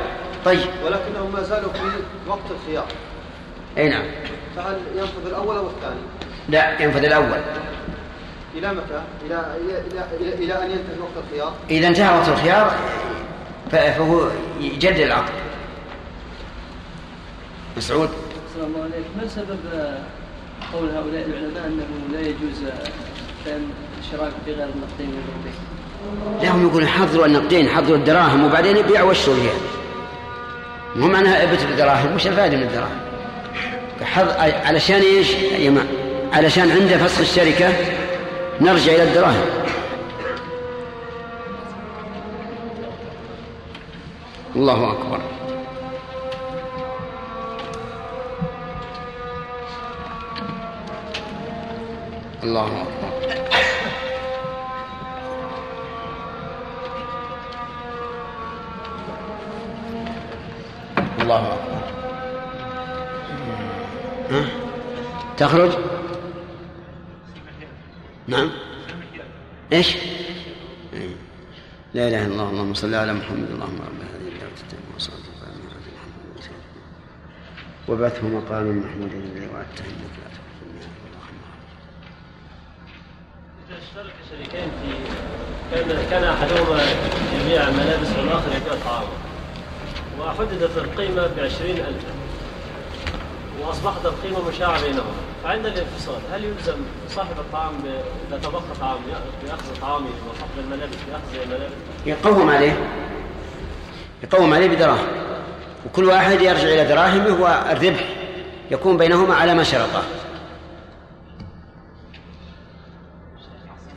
طيب. ولكنه ما زالوا في وقت الخيار. أي نعم. فهل ينفذ الأول أو الثاني؟ لا ينفذ الأول. إلى متى؟ إلى إلى إلى, إلى, أن ينتهي وقت الخيار؟ إذا انتهى وقت الخيار فهو يجدد العقد مسعود السلام الله عليك ما سبب قول هؤلاء العلماء أنه لا يجوز كان الشراك في غير النقدين والنقدين لا هم يقولون حضروا النقدين حضروا الدراهم وبعدين يبيعوا فيها مو معناها إبت الدراهم وش الفائدة من الدراهم. علشان إيش يا جماعة علشان عند فسخ الشركة نرجع إلى الدراهم. الله أكبر. الله أكبر. الله أكبر. ها؟ تخرج؟ نعم. إيش؟ إيه. لا إله إلا الله اللهم صل على محمد اللهم رب هذه الدعوة التامة والصلاه والسلام على محمد وسلم وبعثه مقاما محمودا الذي وعدته انك لا تخلف الميعاد إذا اشترك شريكين في كان كان أحدهما يبيع ملابس والآخر يبيع طعام وحددت القيمة بعشرين ألف وأصبحت القيمة مشاعة بينهما. فعند الانفصال هل يلزم صاحب الطعام إذا تبقى طعام بأخذ طعامه وصاحب الملابس بأخذ الملابس؟ يقوم عليه. يقوم عليه بدراهم. وكل واحد يرجع إلى دراهمه والربح يكون بينهما على ما شرطه.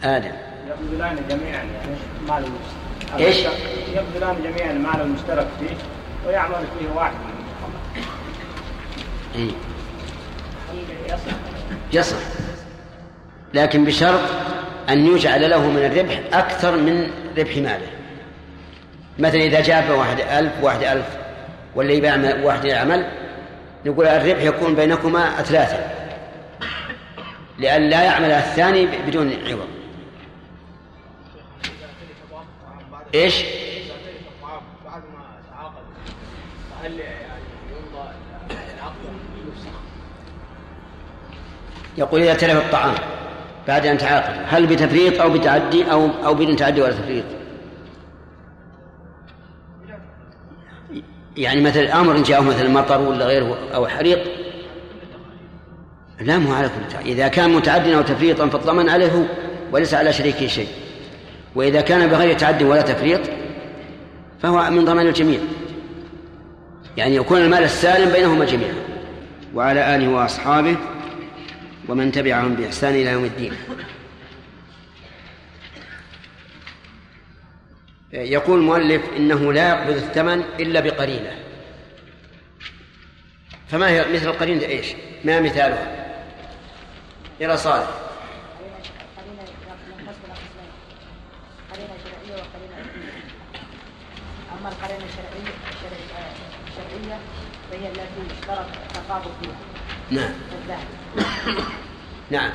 آدم. يبذلان جميعا يعني مال المشترك. إيش؟ يبذلان جميعا المال المشترك فيه ويعمل فيه واحد. إيه. هل يصح لكن بشرط أن يجعل له من الربح أكثر من ربح ماله. مثلا إذا جاب واحد ألف واحد ألف ولا يبيع واحد العمل نقول الربح يكون بينكما ثلاثة لأن لا يعمل الثاني بدون عوض. إيش؟ يقول إذا تلف الطعام بعد أن تعاقد هل بتفريط أو بتعدي أو أو بدون تعدي ولا تفريط؟ يعني مثلا أمر جاءه مثلا مطر ولا غيره أو حريق لا مو على كل تعدي. إذا كان متعديا أو تفريطا فالضمان عليه وليس على شريكه شيء. وإذا كان بغير تعد ولا تفريط فهو من ضمان الجميع. يعني يكون المال السالم بينهما جميعا. وعلى آله وأصحابه ومن تبعهم بإحسان إلى يوم الدين. يقول المؤلف إنه لا يقبض الثمن إلا بقرينة. فما هي مثل القرينة؟ إيش؟ ما مثالها؟ إلى صالح. أما القرينة الشرعية الشرعية فهي التي اشترط التقابض فيها. نعم. نعم.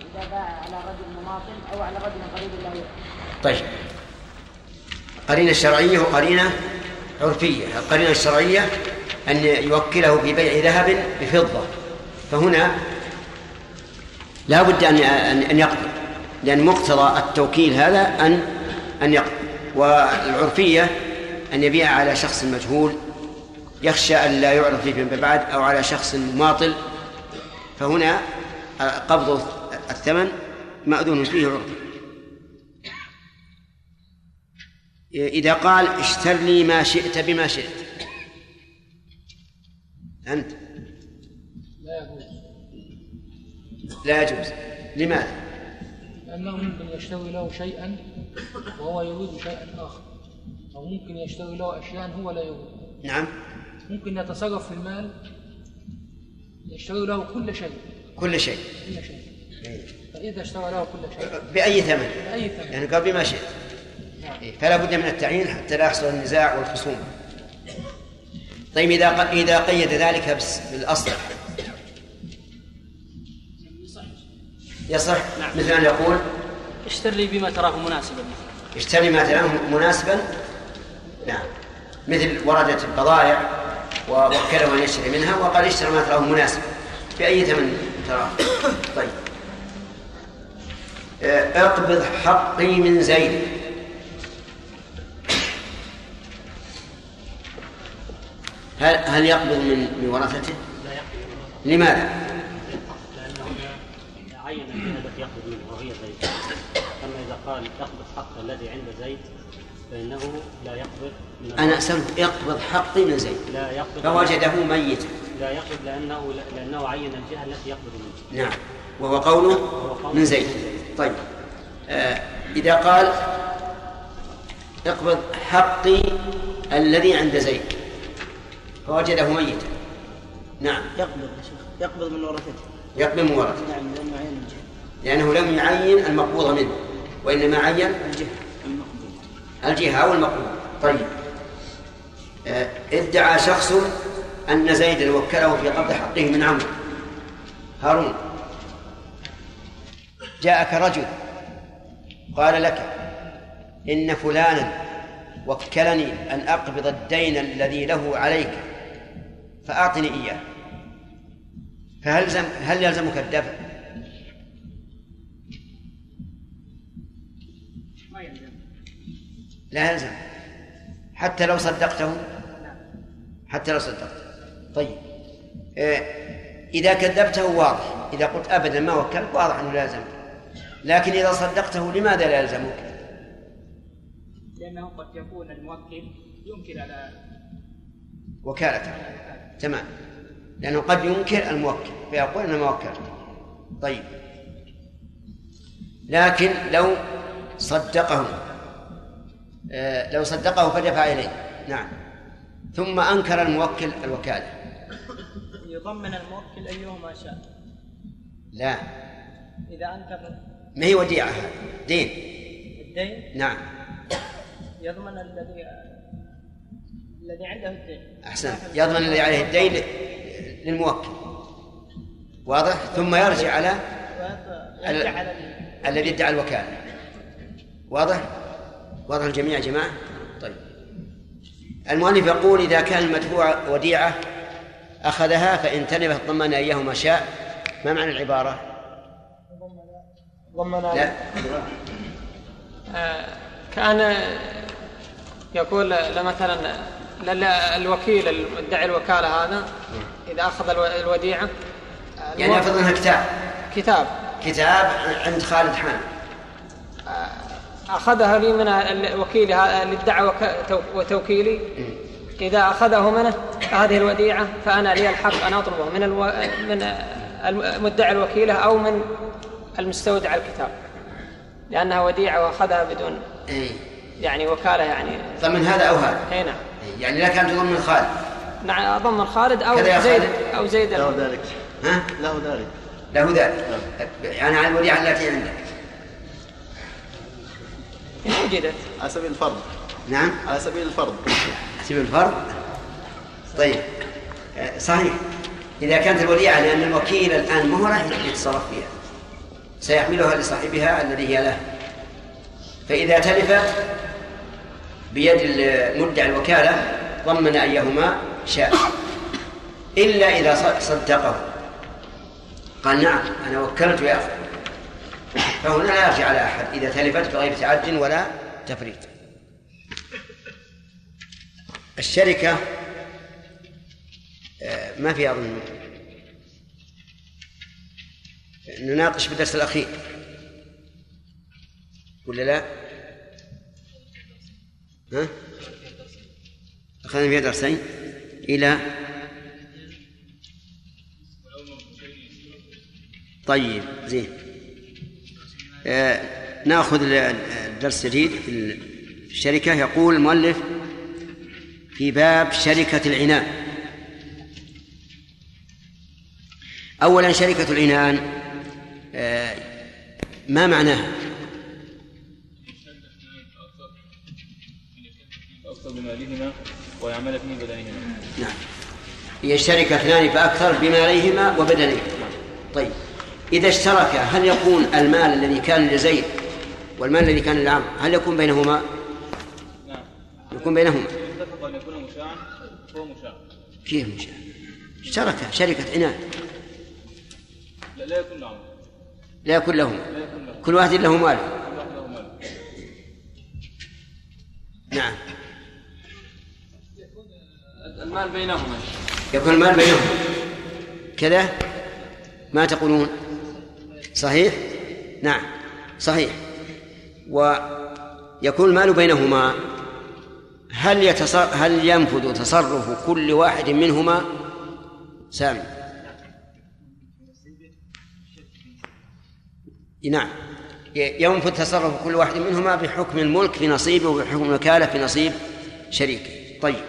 إذا باع على رجل مماطل أو على رجل قريب له. طيب. قرينة شرعية وقرينة عرفية. القرينة الشرعية أن يوكله في بيع ذهب بفضة. فهنا لا بد أن أن يقبل لأن مقتضى التوكيل هذا أن أن يقبل والعرفية أن يبيع على شخص مجهول يخشى أن لا يعرف فيه فيما بعد أو على شخص ماطل فهنا قبض الثمن مأذون فيه عرفي إذا قال اشتر لي ما شئت بما شئت. أنت. لا يجوز. لا يجوز. لماذا؟ لأنه ممكن يشتري له شيئا وهو يريد شيئا آخر. أو ممكن يشتري له أشياء هو لا يريد. نعم. ممكن يتصرف في المال يشتري له كل شيء. كل شيء. كل شيء. فإذا اشترى له كل شيء. بأي ثمن؟ بأي ثمن. يعني قال بما شئت. إيه، فلا بد من التعيين حتى لا يحصل النزاع والخصومة طيب إذا ق- إذا قيد ذلك بس- بالأصلح يصح. مثل أن يقول اشتر لي بما تراه مناسبا. اشتري ما تراه مناسبا. نعم. مثل وردت البضائع. ووكله أن يشتري منها وقال اشتري ما تراه مناسبا بأي ثمن تراه طيب آه، اقبض حقي من زيد هل هل يقبض من من ورثته؟ لا يقبل لماذا؟ عين يقبض منها وهي زيد أما إذا قال يقبض حق الذي عند زيد فإنه لا يقبض أنا أسألك اقبض حقي من زيد لا يقبض. فوجده ميتا. لا يقبض لأنه لأنه عين الجهة التي يقبض منها. نعم. وهو قوله من زيد طيب. آه إذا قال اقبض حقي الذي عند زيد فوجده ميتا. نعم. يقبض يا شيخ. يقبض من ورثته. يقبل من ورثته. نعم لأنه عين الجهة. لأنه لم يعين المقبوض منه وإنما عين الجهة الجهة أو المقبوض طيب. ادعى شخص أن زيدا وكله في قبض حقه من عمرو. هارون. جاءك رجل. قال لك إن فلانا وكلني أن أقبض الدين الذي له عليك فأعطني إياه. فهل زم هل يلزمك الدفع؟ لا يلزم. حتى لو صدقته حتى لو صدقته طيب. آه، إذا كذبته واضح. إذا قلت أبدا ما وكلت واضح أنه لا يلزمك. لكن إذا صدقته لماذا لا يلزمك؟ لأنه قد يكون الموكل ينكر على وكالته. تمام. لأنه قد ينكر الموكل فيقول أنا ما وكلت. طيب. لكن لو صدقه آه، لو صدقه فدفع إليه. نعم. ثم أنكر الموكل الوكالة. يضمن الموكل أيهما شاء. لا. إذا أنكر ما هي وديعة؟ دين. الدين؟ نعم. يضمن الذي الذي عنده الدين. أحسنت يضمن الذي عليه الدين للموكل. واضح؟ ثم يرجع على يرجع على ال- الذي ادعى الوكالة. واضح؟ واضح الجميع يا جماعة؟ المؤلف يقول إذا كان المدفوع وديعة أخذها فإن ضمن إياه ما شاء. ما معنى العبارة؟ ضمن لا. آه، كان يقول لا مثلا لا- لا الوكيل المدعي الوكالة هذا إذا أخذ الو- الوديعة. يعني يفرض أنها كتاب. كتاب. كتاب عند خالد حامد. أخذها لي من الوكيل تو- وتوكيلي. إذا أخذه منه هذه الوديعة فأنا لي الحق أن أطلبه من ألو... من المدعي الوكيلة أو من المستودع الكتاب. لأنها وديعة وأخذها بدون إيه. يعني وكالة يعني. ضمن هذا أو هذا؟ أي نعم. يعني لك أن تضمن خالد؟ نعم أضمن خالد أو زيد؟ أو زيد. له ذلك. ها؟ له ذلك. له ذلك. يعني على الوديعة التي عندك. وجدت على سبيل الفرض. نعم. على سبيل الفرض. سبيل الفرض؟ طيب. صحيح. إذا كانت الوديعة لأن الوكيل الآن ما هو راح يتصرف فيها. سيحملها لصاحبها الذي هي له. فإذا تلفت بيد مدعي الوكالة ضمن أيهما شاء. إلا إذا صدقه. قال نعم أنا وكلت يا أخي. فهنا لا يرجع على أحد إذا تلفت بغير تعد ولا تفريط. الشركة آه، ما في أظن. نناقش في الدرس الأخير. ولا لا؟ ها؟ أخذنا فيها درسين. إلى؟ طيب زين. ناخذ الدرس الجديد في الشركة. يقول المؤلف في باب شركة العنان. أولا شركة العنان آه ما معناها؟ بمالهما ويعمل اثنين بدنهما. نعم. يشترك اثنان فأكثر بماليهما وبدنهما. طيب. إذا اشترك هل يكون المال الذي كان لزيد والمال الذي كان لعمرو هل يكون بينهما؟ نعم. يكون بينهما. اتفق أن يكون مشاعا فهو مشاع كيف مشاع؟ اشترك شركة عنان لا, لا يكون لعمرو لا يكون لهما لا يكون له كل واحد له ماله. كل واحد له مال نعم. المال بينهما. يكون المال بينهم. كذا؟ ما تقولون؟ صحيح؟ نعم صحيح. ويكون المال بينهما هل يتصر هل ينفذ تصرف كل واحد منهما؟ سامي. نعم ينفذ تصرف كل واحد منهما بحكم الملك في نصيبه وبحكم الوكالة في نصيب شريكه. طيب.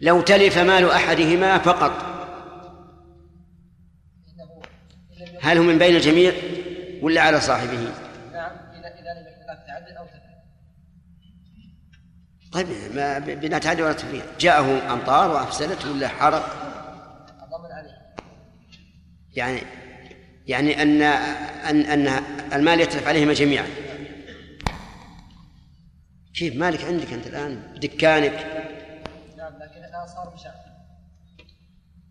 لو تلف مال أحدهما فقط هل هو من بين الجميع ولا على صاحبه؟ نعم إذا إذا لم يكن تعدد أو تفريط طيب ما بلا تعدي ولا تفريط جاءه أمطار وأفسدته ولا حرق؟ الضمن عليه. يعني يعني أن أن أن المال يتلف عليهما جميعا. كيف مالك عندك أنت الآن؟ دكانك. نعم لكن الآن صار مشاع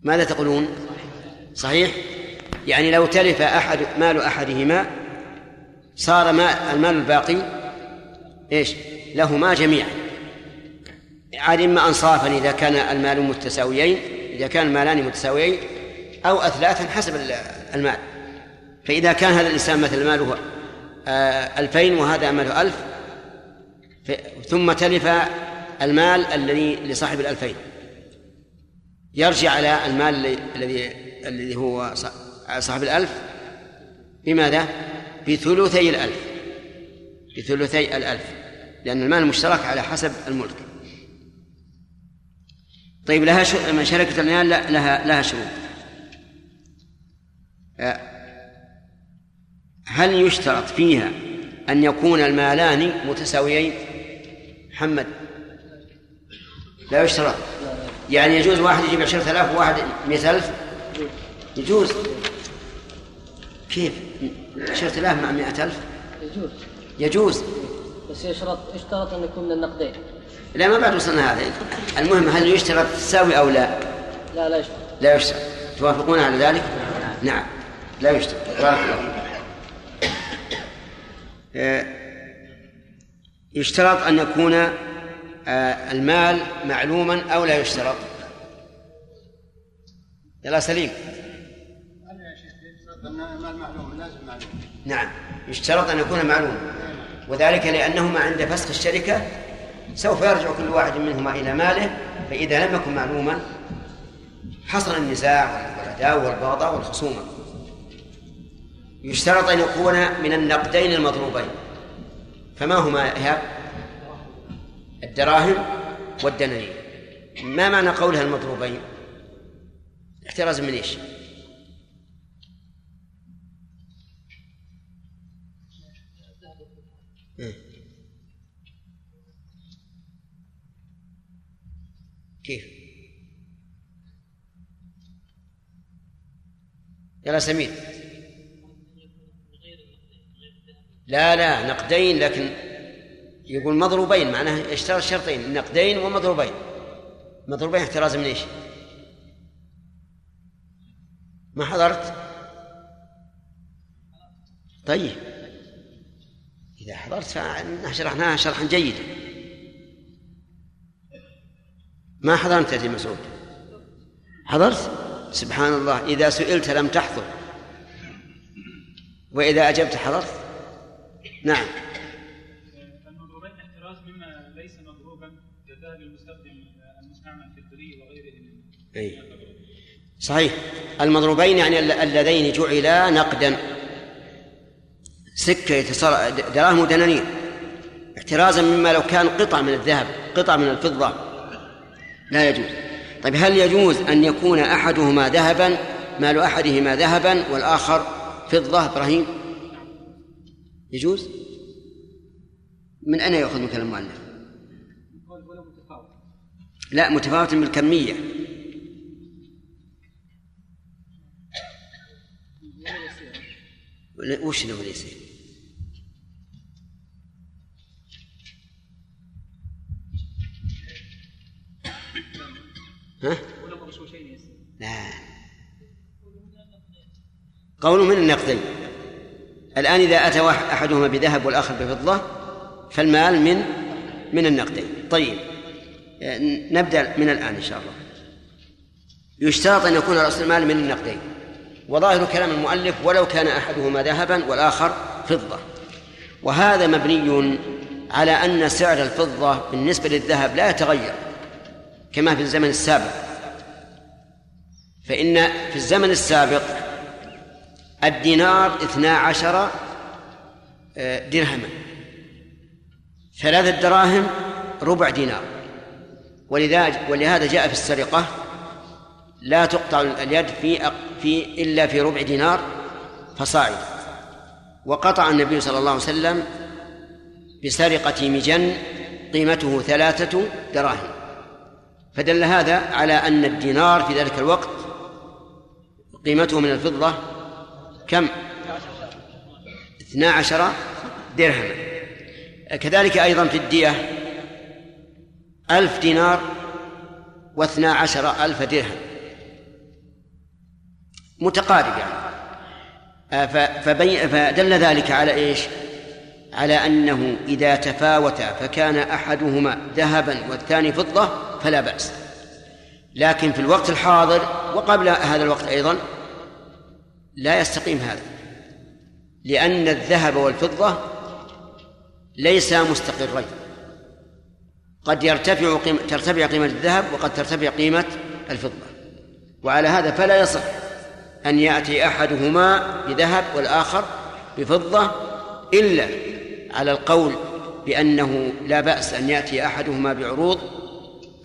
ماذا تقولون؟ صحيح. يعني لو تلف أحد مال أحدهما صار ما المال الباقي إيش؟ لهما جميعا. عاد إما أنصافا إذا كان المال متساويين إذا كان المالان متساويين أو أثلاثا حسب المال. فإذا كان هذا الإنسان مثلا ماله آه، ألفين وهذا ماله ألف ثم تلف المال الذي لصاحب الألفين. يرجع على المال الذي الذي هو صاحب الألف بماذا؟ بثلثي الألف. بثلثي الألف. لأن المال المشترك على حسب الملك. طيب لها شركة المال لها لها شروط. آه، هل يشترط فيها أن يكون المالان متساويين؟ محمد. لا يشترط. يعني يجوز واحد يجيب عشرة آلاف وواحد مئة ألف يجوز. كيف؟ عشرة آلاف مع مئة ألف؟ يجوز. يجوز. بس يشترط يشترط أن يكون من النقدين؟ لا ما بعد وصلنا هذا. المهم هل يشترط تساوي أو لا؟ لا لا يشترط. لا يشترط. توافقون على ذلك؟ نعم. لا يشترط. بارك الله آه، يشترط أن يكون آه، المال معلوما أو لا يشترط. يلا سليم. معلوم معلوم نعم يشترط أن يكون معلوما وذلك لأنهما عند فسخ الشركة سوف يرجع كل واحد منهما إلى ماله فإذا لم يكن معلوما حصل النزاع والعداوة والبغضاء والخصومة يشترط أن يكون من النقدين المضروبين فما هما إيهاب؟ الدراهم والدنانير ما معنى قولها المضروبين؟ احتراز من إيش؟ كيف؟ يلا سمير. لا لا نقدين لكن يقول مضروبين معناه اشترى شرطين نقدين ومضروبين. مضروبين احتراز من إيش؟ ما حضرت؟ طيب. إذا حضرت فشرحناها شرحا جيدا. ما حضرت يا مسعود؟ حضرت؟ سبحان الله. إذا سئلت لم تحضر. وإذا أجبت حضرت؟ نعم. المضروبين احتراز مما ليس مضروبا كذهب المستخدم المستعمل في الدري وغيره أي. صحيح. المضروبين يعني الل- اللذين جعلا نقدا. سكة. دراهم ودنانير. احترازا مما لو كان قطع من الذهب قطع من الفضة. لا يجوز. طيب هل يجوز أن يكون أحدهما ذهبا مال أحدهما ذهبا والآخر فضة؟ إبراهيم؟ يجوز؟ من أين يأخذ من كلام المؤلف؟ لا متفاوت بالكمية. وش اللي هو ها؟ لا. قول من النقدين الآن إذا أتى أحدهما بذهب والآخر بفضة فالمال من من النقدين طيب. آه، نبدأ من الآن إن شاء الله. يشترط أن يكون رأس المال من النقدين وظاهر كلام المؤلف ولو كان أحدهما ذهبا والآخر فضة. وهذا مبني على أن سعر الفضة بالنسبة للذهب لا يتغير. كما في الزمن السابق. فإن في الزمن السابق الدينار اثنا عشر آه، درهما. ثلاثة دراهم ربع دينار. ولهذا جاء في السرقة لا تقطع اليد في في إلا في ربع دينار فصاعدا وقطع النبي صلى الله عليه وسلم بسرقة مجن قيمته ثلاثة دراهم. فدل هذا على أن الدينار في ذلك الوقت قيمته من الفضة كم؟ اثنا عشر درهما كذلك أيضا في الدية ألف دينار واثنا عشر ألف درهم متقارب يعني فبي فدل ذلك على إيش؟ على أنه إذا تفاوتا فكان أحدهما ذهبا والثاني فضة فلا بأس. لكن في الوقت الحاضر وقبل هذا الوقت أيضا لا يستقيم هذا لأن الذهب والفضة ليسا مستقرين. قد يرتفع قيمة ترتفع قيمة الذهب وقد ترتفع قيمة الفضة. وعلى هذا فلا يصح أن يأتي أحدهما بذهب والآخر بفضة إلا على القول بأنه لا بأس أن يأتي أحدهما بعروض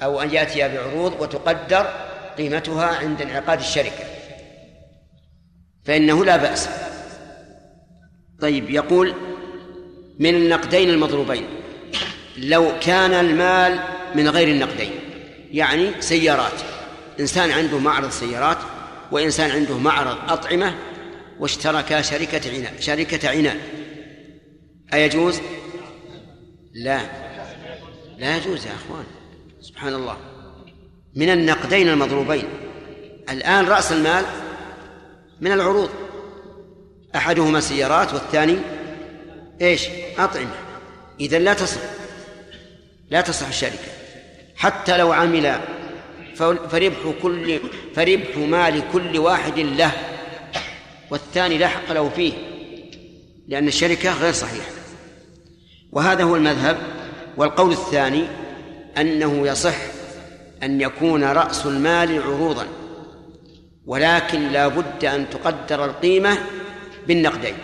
أو أن يأتي بعروض وتقدر قيمتها عند انعقاد الشركة. فإنه لا بأس. طيب يقول من النقدين المضروبين. لو كان المال من غير النقدين يعني سيارات. إنسان عنده معرض سيارات وإنسان عنده معرض أطعمة واشتركا شركة عناء. شركة عناء. أيجوز؟ لا. لا يجوز يا أخوان. سبحان الله. من النقدين المضروبين. الآن رأس المال من العروض. أحدهما سيارات والثاني إيش؟ أطعمة. إذا لا تصح. لا تصح الشركة. حتى لو عمل فربح كل فربح مال كل واحد له. والثاني لا حق له فيه. لأن الشركة غير صحيحة. وهذا هو المذهب. والقول الثاني أنه يصح أن يكون رأس المال عروضا ولكن لا بد أن تقدر القيمة بالنقدين.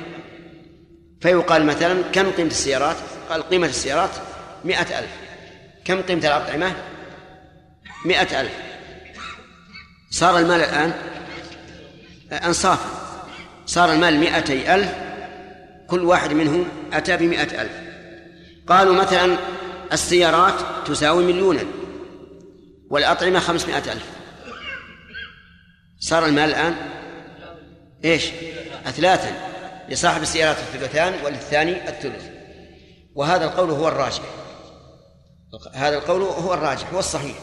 فيقال مثلا كم قيمة السيارات؟ قال قيمة السيارات مئة ألف. كم قيمة الأطعمة؟ مئة ألف. صار المال الآن؟ أنصافا صار المال مئتي ألف كل واحد منهم أتى بمئة ألف. قالوا مثلا السيارات تساوي مليونا والأطعمة خمسمائة ألف. صار المال الآن إيش؟ اثلاثا لصاحب السيارات الثلثان وللثاني الثلث. وهذا القول هو الراجح. هذا القول هو الراجح هو الصحيح.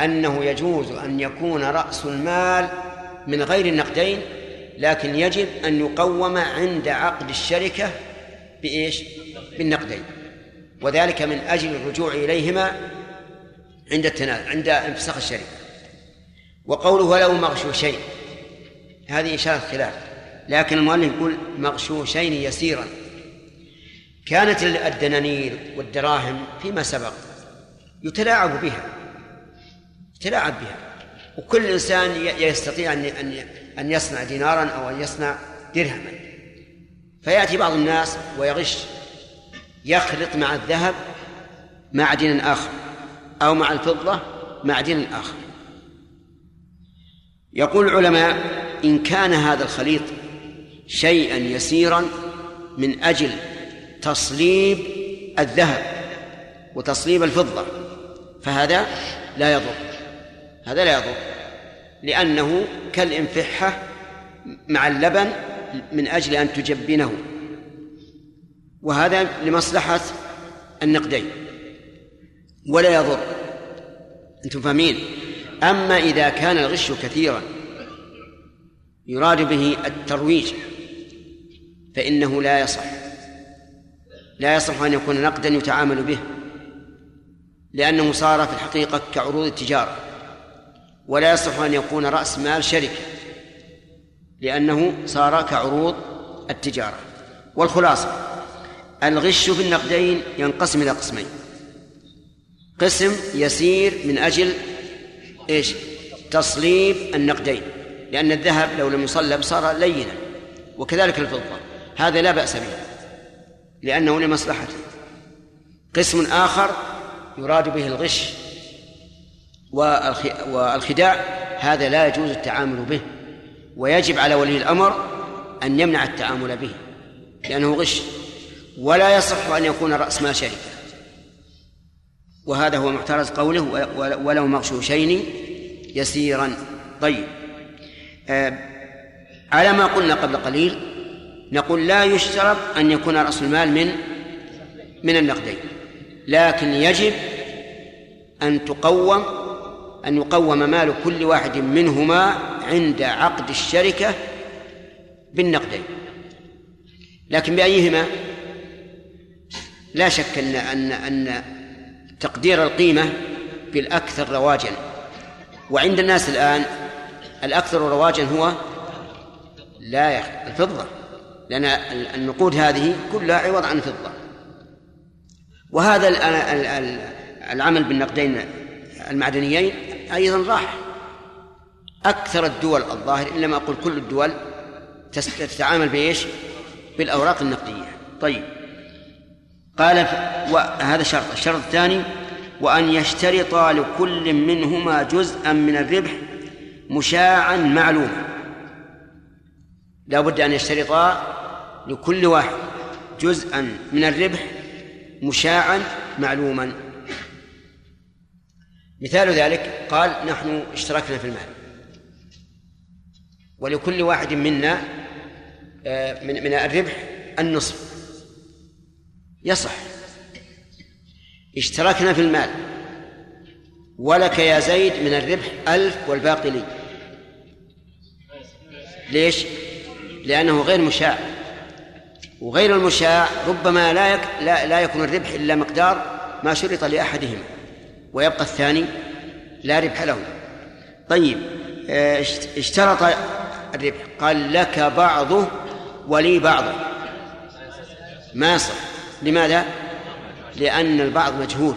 أنه يجوز أن يكون رأس المال من غير النقدين لكن يجب أن يقوم عند عقد الشركة بإيش؟ بالنقدين. وذلك من أجل الرجوع إليهما عند التنازل عند انفساخ الشركة وقوله ولو مغشوشين هذه إشارة خلاف لكن المؤلف يقول مغشوشين يسيرا. كانت الدنانير والدراهم فيما سبق يتلاعب بها يتلاعب بها. وكل إنسان يستطيع أن أن يصنع دينارا أو أن يصنع درهما. فيأتي بعض الناس ويغش يخلط مع الذهب معدن آخر أو مع الفضة معدن آخر. يقول العلماء إن كان هذا الخليط شيئا يسيرا من أجل تصليب الذهب وتصليب الفضة فهذا لا يضر. هذا لا يضر لأنه كالإنفحة مع اللبن من أجل أن تجبنه. وهذا لمصلحة النقدين. ولا يضر. أنتم فاهمين؟ أما إذا كان الغش كثيرا يراد به الترويج فإنه لا يصح. لا يصح أن يكون نقدا يتعامل به لأنه صار في الحقيقة كعروض التجارة. ولا يصح أن يكون رأس مال شركة لأنه صار كعروض التجارة. والخلاصة الغش في النقدين ينقسم إلى قسمين. قسم يسير من أجل إيش؟ تصليب النقدين. لأن الذهب لو لم يصلب صار لينا وكذلك الفضة. هذا لا بأس به لأنه لمصلحته. قسم آخر يراد به الغش والخداع هذا لا يجوز التعامل به. ويجب على ولي الأمر أن يمنع التعامل به لأنه غش. ولا يصح أن يكون رأس مال شركة وهذا هو محترز قوله ولو مغشوشين يسيرا طيب. آه على ما قلنا قبل قليل نقول لا يشترط أن يكون رأس المال من من النقدين. لكن يجب أن تقوم أن يقوم مال كل واحد منهما عند عقد الشركة بالنقدين. لكن بأيهما؟ لا شك أن أن أن تقدير القيمة بالأكثر رواجا. وعند الناس الآن الأكثر رواجا هو لا الفضة. لأن النقود هذه كلها عوض عن فضة وهذا العمل بالنقدين المعدنيين أيضا راح. أكثر الدول الظاهر إن لم أقول كل الدول تتعامل بإيش؟ بالأوراق النقدية. طيب. قال وهذا شرط. الشرط الثاني وأن يشترط لكل منهما جزءا من الربح مشاعا معلوما لا بد أن يشترطا لكل واحد جزءا من الربح مشاعا معلوما. مثال ذلك قال نحن اشتركنا في المال. ولكل واحد منا آه، من من الربح النصف. يصح. اشتركنا في المال. ولك يا زيد من الربح ألف والباقي لي. ليش؟ لأنه غير مشاع. وغير المشاع ربما لا يك لا, لا يكون الربح إلا مقدار ما شرط لأحدهما. ويبقى الثاني لا ربح له. طيب آه، اشترط الربح. قال لك بعضه ولي بعضه. ما يصح. لماذا؟ لأن البعض مجهول.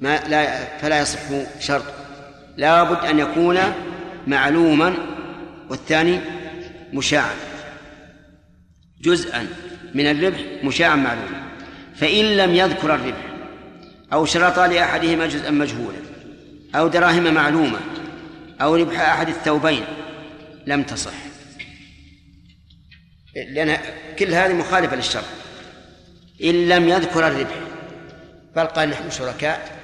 ما لا فلا يصح شرط. لا بد أن يكون معلوما والثاني مشاعا جزءا من الربح مشاعا معلوما فإن لم يذكر الربح أو شرط لأحدهما جزءا مجهولا أو دراهم معلومة أو ربح أحد الثوبين لم تصح. لأن كل هذه مخالفة للشرط إن لم يذكر الربح بل قال نحن شركاء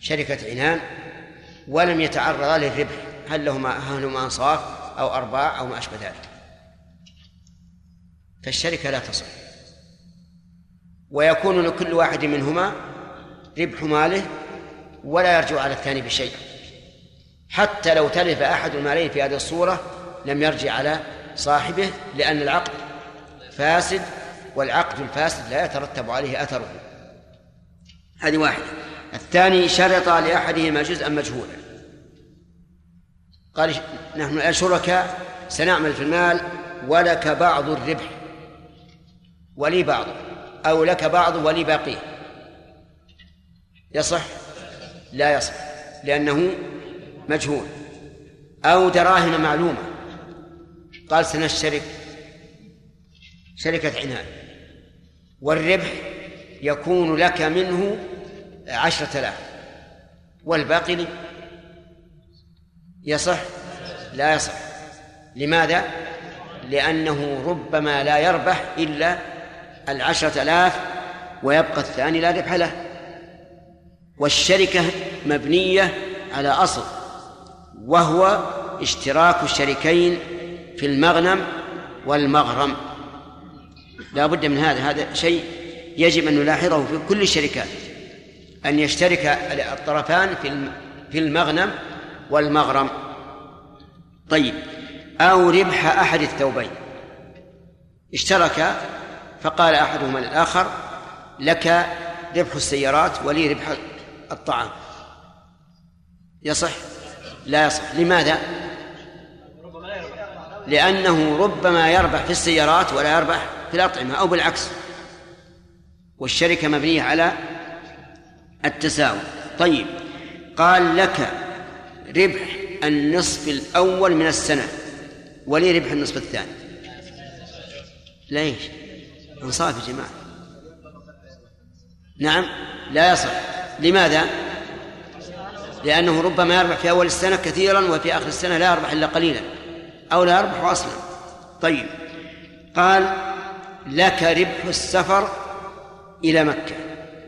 شركة عنان ولم يتعرضا للربح هل لهما هل هما أنصاف أو أرباع أو ما أشبه ذلك. فالشركة لا تصح. ويكون لكل واحد منهما ربح ماله ولا يرجع على الثاني بشيء. حتى لو تلف أحد المالين في هذه الصورة لم يرجع على صاحبه لأن العقد فاسد والعقد الفاسد لا يترتب عليه أثره. هذه واحدة. الثاني شرط لأحدهما جزءا مجهولا. قال نحن الآن شركاء سنعمل في المال ولك بعض الربح ولي بعض أو لك بعض ولي باقيه. يصح؟ لا يصح لأنه مجهول. أو دراهم معلومة. قال سنشترك. شركة عنان. والربح يكون لك منه عشرة آلاف. والباقي لي؟ يصح؟ لا يصح. لماذا؟ لأنه ربما لا يربح إلا العشرة آلاف ويبقى الثاني لا ربح له. والشركة مبنية على أصل وهو اشتراك الشريكين في المغنم والمغرم. لا بد من هذا. هذا شيء يجب أن نلاحظه في كل الشركات أن يشترك الطرفان في في المغنم والمغرم. طيب أو ربح أحد الثوبين. اشترك فقال أحدهما للآخر لك ربح السيارات ولي ربح الطعام. يصح؟ لا يصح. لماذا؟ لأنه ربما يربح في السيارات ولا يربح في الأطعمة أو بالعكس. والشركة مبنية على التساوي. طيب قال لك ربح النصف الأول من السنة. ولي ربح النصف الثاني؟ ليش؟ انصاف يا جماعة. نعم لا يصح. لماذا؟ لأنه ربما يربح في أول السنة كثيرا وفي آخر السنة لا يربح إلا قليلا أو لا يربح أصلا. طيب قال لك ربح السفر إلى مكة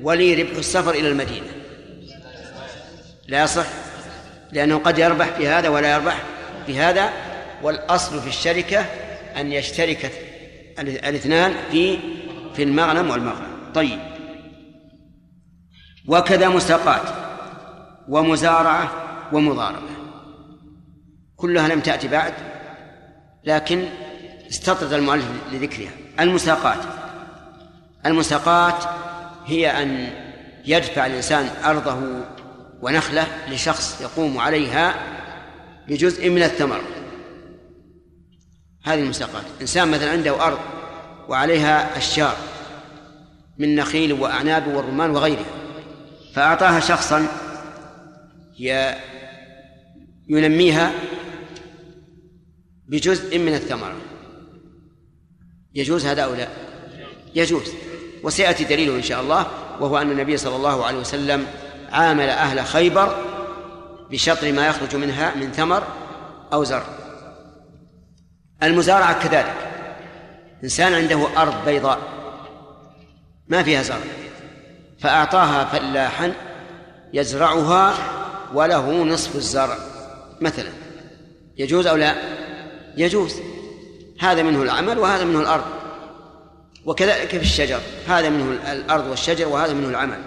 ولي ربح السفر إلى المدينة. لا يصح لأنه قد يربح في هذا ولا يربح في هذا والأصل في الشركة أن يشترك الاثنان في في المغنم والمغنم. طيب. وكذا مساقات ومزارعة ومضاربة. كلها لم تأتي بعد لكن استطرد المؤلف لذكرها. المساقات. المساقات هي أن يدفع الإنسان أرضه ونخلة لشخص يقوم عليها بجزء من الثمر. هذه المساقات. إنسان مثلا عنده أرض وعليها أشجار من نخيل وأعناب والرمان وغيرها فأعطاها شخصا ينميها بجزء من الثمرة يجوز هذا أو لا؟ يجوز. وسيأتي دليله إن شاء الله وهو أن النبي صلى الله عليه وسلم عامل أهل خيبر بشطر ما يخرج منها من ثمر أو زرع. المزارعة كذلك. إنسان عنده أرض بيضاء ما فيها زرع فأعطاها فلاحا يزرعها وله نصف الزرع مثلا. يجوز أو لا؟ يجوز. هذا منه العمل وهذا منه الأرض. وكذلك في الشجر هذا منه الأرض والشجر وهذا منه العمل.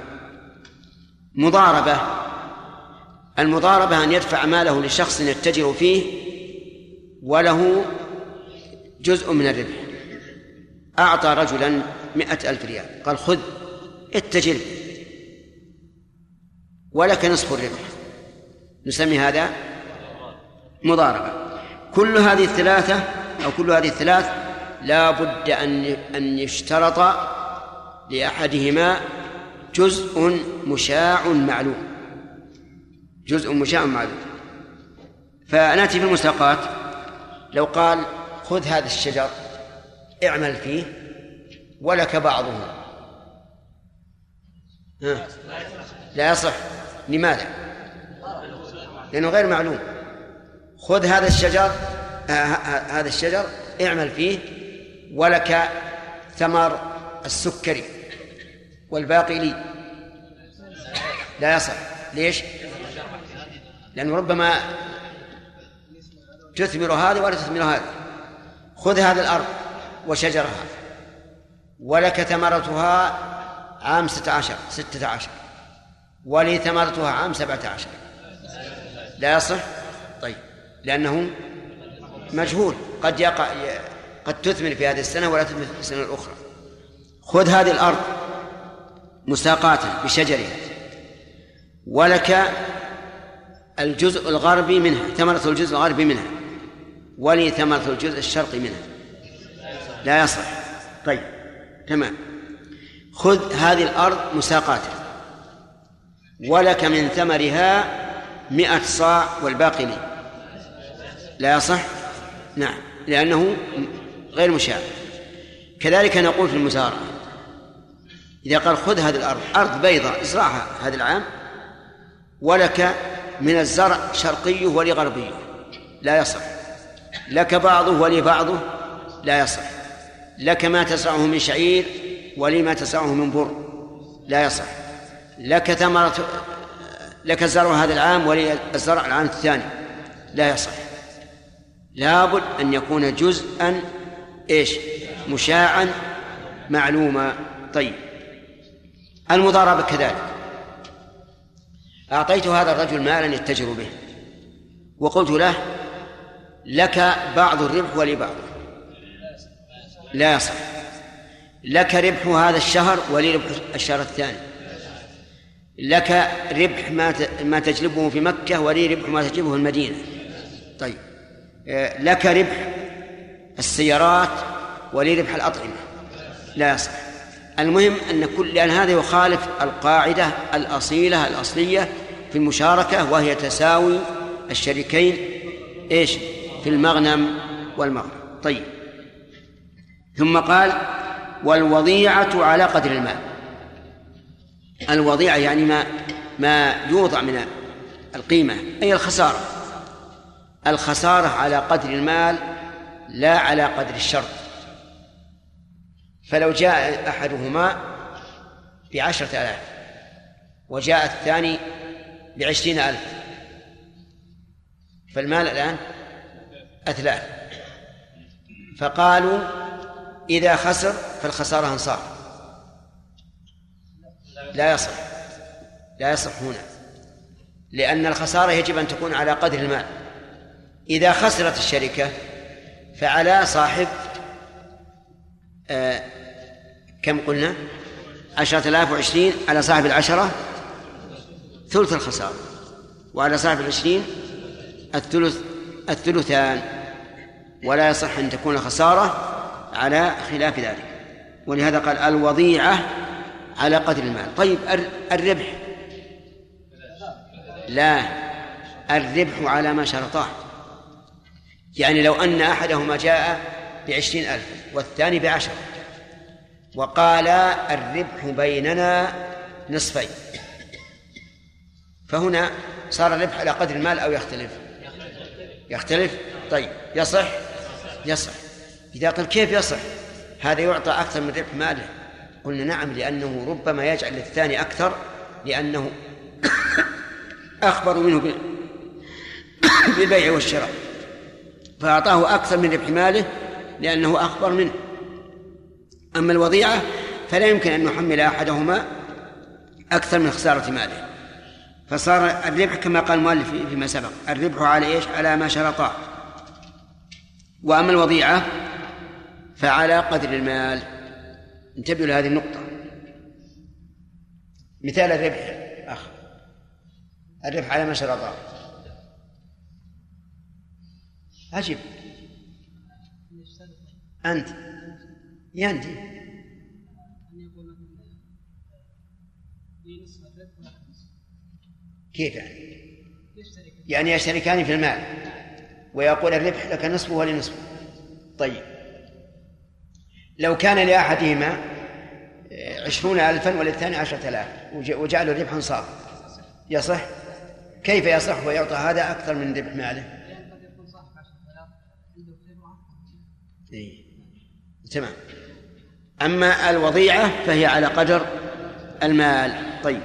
مضاربة المضاربة أن يدفع ماله لشخص يتجر فيه وله جزء من الربح. أعطى رجلا مئة ألف ريال قال خذ اتجر. ولك نصف الربح. نسمي هذا مضاربة. كل هذه الثلاثة أو كل هذه الثلاث لا بد أن أن يشترط لأحدهما جزء مشاع معلوم. جزء مشاع معلوم. فنأتي في المساقات لو قال خذ هذا الشجر اعمل فيه ولك بعضه. ها. لا يصح. لماذا؟ لأنه غير معلوم. خذ هذا الشجر هذا الشجر اعمل فيه ولك ثمر السكري والباقي لي. لا يصح. ليش؟ لأنه ربما تثمر هذا ولا تثمر هذا خذ هذه الأرض وشجرها. ولك ثمرتها عام ستة عشر ستة عشر. ولي ثمرتها عام سبعة عشر. لا يصح؟ طيب. لأنه مجهول. قد يقع قد تثمر في هذه السنة ولا تثمر في السنة الأخرى. خذ هذه الأرض مساقاة بشجرها. ولك الجزء الغربي منها ثمرة الجزء الغربي منها. ولي ثمرة الجزء الشرقي منها. لا يصح. طيب تمام. خذ هذه الأرض مساقاة ولك من ثمرها مئة صاع والباقي لي لا يصح؟ نعم لأنه غير مشاع. كذلك نقول في المزارعة إذا قال خذ هذه الأرض أرض بيضاء إزرعها هذا العام ولك من الزرع شرقيه ولغربيه لا يصح. لك بعضه ولي بعضه لا يصح. لك ما تزرعه من شعير ولي ما تزرعه من بر لا يصح. لك ثمرة لك الزرع هذا العام ولي الزرع العام الثاني لا يصح. لابد أن يكون جزءا إيش؟ مشاعا معلوما طيب. المضاربة كذلك. أعطيت هذا الرجل مالا يتجر به. وقلت له لك بعض الربح ولي بعض لا يصح. لك ربح هذا الشهر ولي ربح الشهر الثاني. لك ربح ما ما تجلبه في مكة ولي ربح ما تجلبه المدينة. طيب. لك ربح السيارات ولي ربح الأطعمة. لا يصح. المهم أن كل لأن هذا يخالف القاعدة الأصيلة الأصلية في المشاركة وهي تساوي الشريكين إيش؟ في المغنم والمغنم طيب. ثم قال والوضيعة على قدر المال. الوضيعة يعني ما ما يوضع من القيمة أي الخسارة. الخسارة على قدر المال لا على قدر الشرط. فلو جاء أحدهما بعشرة آلاف وجاء الثاني بعشرين ألف فالمال الآن أثلاث فقالوا إذا خسر فالخسارة أنصار لا يصح لا يصح هنا لأن الخسارة يجب أن تكون على قدر المال. إذا خسرت الشركة فعلى صاحب آه كم قلنا؟ عشرة آلاف وعشرين على صاحب العشرة ثلث الخسارة وعلى صاحب العشرين الثلث الثلثان. ولا يصح أن تكون خسارة على خلاف ذلك. ولهذا قال الوضيعة على قدر المال. طيب الربح. لا الربح على ما شرطاه. يعني لو أن أحدهما جاء بعشرين ألف والثاني بعشر وقال الربح بيننا نصفين فهنا صار الربح على قدر المال أو يختلف؟ يختلف. طيب يصح؟ يصح. إذا قال كيف يصح؟ هذا يعطى أكثر من ربح ماله. قلنا نعم لأنه ربما يجعل الثاني أكثر لأنه <coughs> أخبر منه <coughs> بالبيع والشراء. فأعطاه أكثر من ربح ماله لأنه أخبر منه. أما الوضيعة فلا يمكن أن نحمل أحدهما أكثر من خسارة ماله. فصار الربح كما قال المؤلف فيما سبق الربح على إيش؟ على ما شرطاه. وأما الوضيعة فعلى قدر المال. انتبهوا لهذه النقطة. مثال الربح أخ الربح على ما شرطاه. عجب أنت. يندي. كيف يعني؟ يعني يشتركان في المال. ويقول الربح لك نصفه ولنصفه. طيب. لو كان لأحدهما عشرون ألفا وللثاني عشرة آلاف وجعلوا ربحا صار يصح؟ كيف يصح ويعطى هذا أكثر من ربح ماله؟ إيه. تمام. أما الوضيعة فهي على قدر المال. طيب.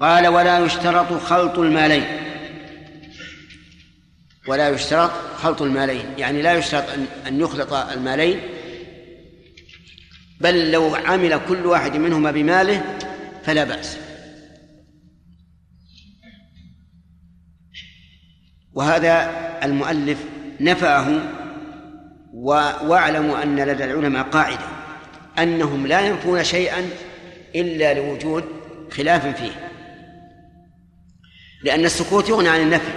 قال ولا يشترط خلط المالين. ولا يشترط خلط المالين. يعني لا يشترط أن يخلط المالين. بل لو عمل كل واحد منهما بماله فلا بأس. وهذا المؤلف نفعه واعلموا أن لدى العلماء قاعدة أنهم لا ينفون شيئا إلا لوجود خلاف فيه. لأن السكوت يغني عن النفي.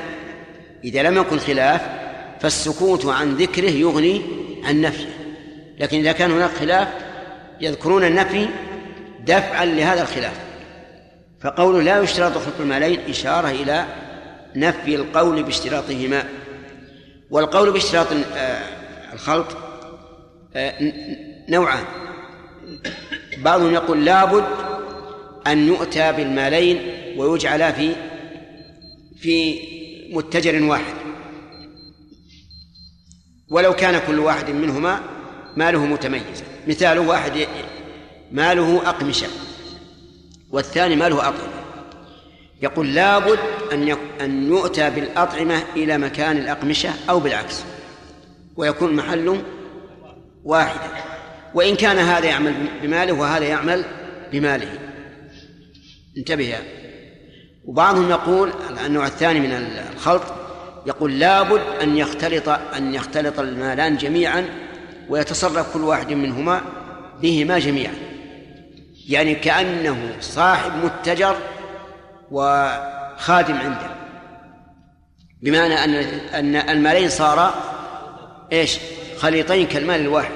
إذا لم يكن خلاف فالسكوت عن ذكره يغني عن نفيه. لكن إذا كان هناك خلاف يذكرون النفي دفعا لهذا الخلاف. فقوله لا يشترط خلق المالين إشارة إلى نفي القول باشتراطهما. والقول باشتراط آه، الخلط آه، نوعان. بعضهم يقول لابد أن يؤتى بالمالين ويجعلا في في متجر واحد. ولو كان كل واحد منهما ماله متميزا مثال واحد ماله أقمشة والثاني ماله أطعمة. يقول لابد أن أن يؤتى بالأطعمة إلى مكان الأقمشة أو بالعكس. ويكون محل واحدا وإن كان هذا يعمل بماله وهذا يعمل بماله. انتبه وبعضهم يقول النوع الثاني من الخلط يقول لابد أن يختلط أن يختلط المالان جميعا ويتصرف كل واحد منهما بهما جميعا. يعني كأنه صاحب متجر وخادم عنده. بمعنى أن أن المالين صارا إيش؟ خليطين كالمال الواحد.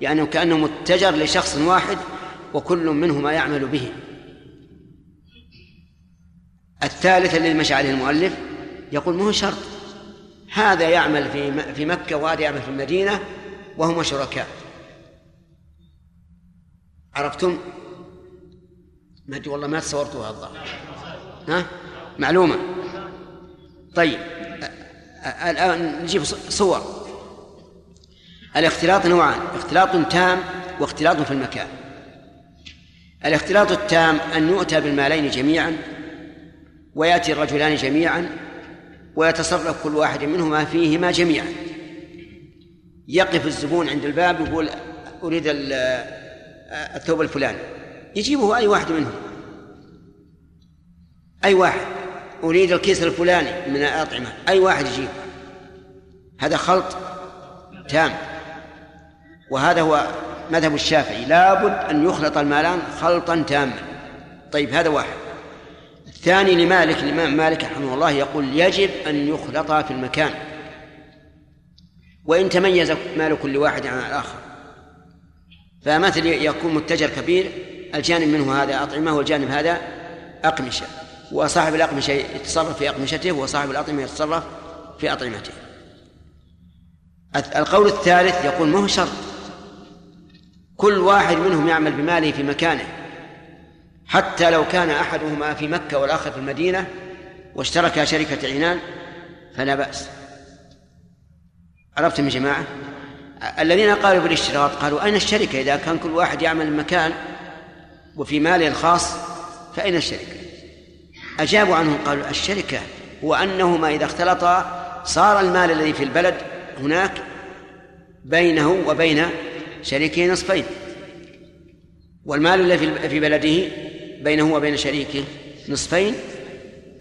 يعني كأنه متجر لشخص واحد وكل منهما يعمل به. الثالث الذي مشى عليه المؤلف يقول ما هو شرط؟ هذا يعمل في في مكة وهذا يعمل في المدينة وهما شركاء. عرفتم؟ ما والله ما تصورتوها الظاهر. ها؟ معلومة. طيب الآن نجيب صور. الاختلاط نوعان اختلاط تام واختلاط في المكان. الاختلاط التام أن يؤتى بالمالين جميعا ويأتي الرجلان جميعا ويتصرف كل واحد منهما فيهما جميعا. يقف الزبون عند الباب يقول أريد الثوب الفلاني. يجيبه أي واحد منهم. أي واحد. أريد الكيس الفلاني من الأطعمة. أي واحد يجيب هذا خلط تام. وهذا هو مذهب الشافعي. لابد أن يخلط المالان خلطا تاما. طيب هذا واحد. الثاني لمالك الإمام مالك رحمه الله يقول يجب أن يخلطا في المكان. وإن تميز مال كل واحد عن الآخر. فمثل يكون متجر كبير الجانب منه هذا أطعمة والجانب هذا أقمشة. وصاحب الأقمشة يتصرف في أقمشته وصاحب الأطعمة يتصرف في أطعمته. القول الثالث يقول ما هو شرط. كل واحد منهم يعمل بماله في مكانه. حتى لو كان أحدهما في مكة والآخر في المدينة واشتركا شركة عنان فلا بأس. عرفتم يا جماعة؟ الذين قالوا بالاشتراط قالوا أين الشركة؟ إذا كان كل واحد يعمل مكان وفي ماله الخاص فأين الشركة؟ أجابوا عنهم قالوا الشركة هو أنهما إذا اختلطا صار المال الذي في البلد هناك بينه وبين شريكه نصفين. والمال الذي في بلده بينه وبين شريكه نصفين.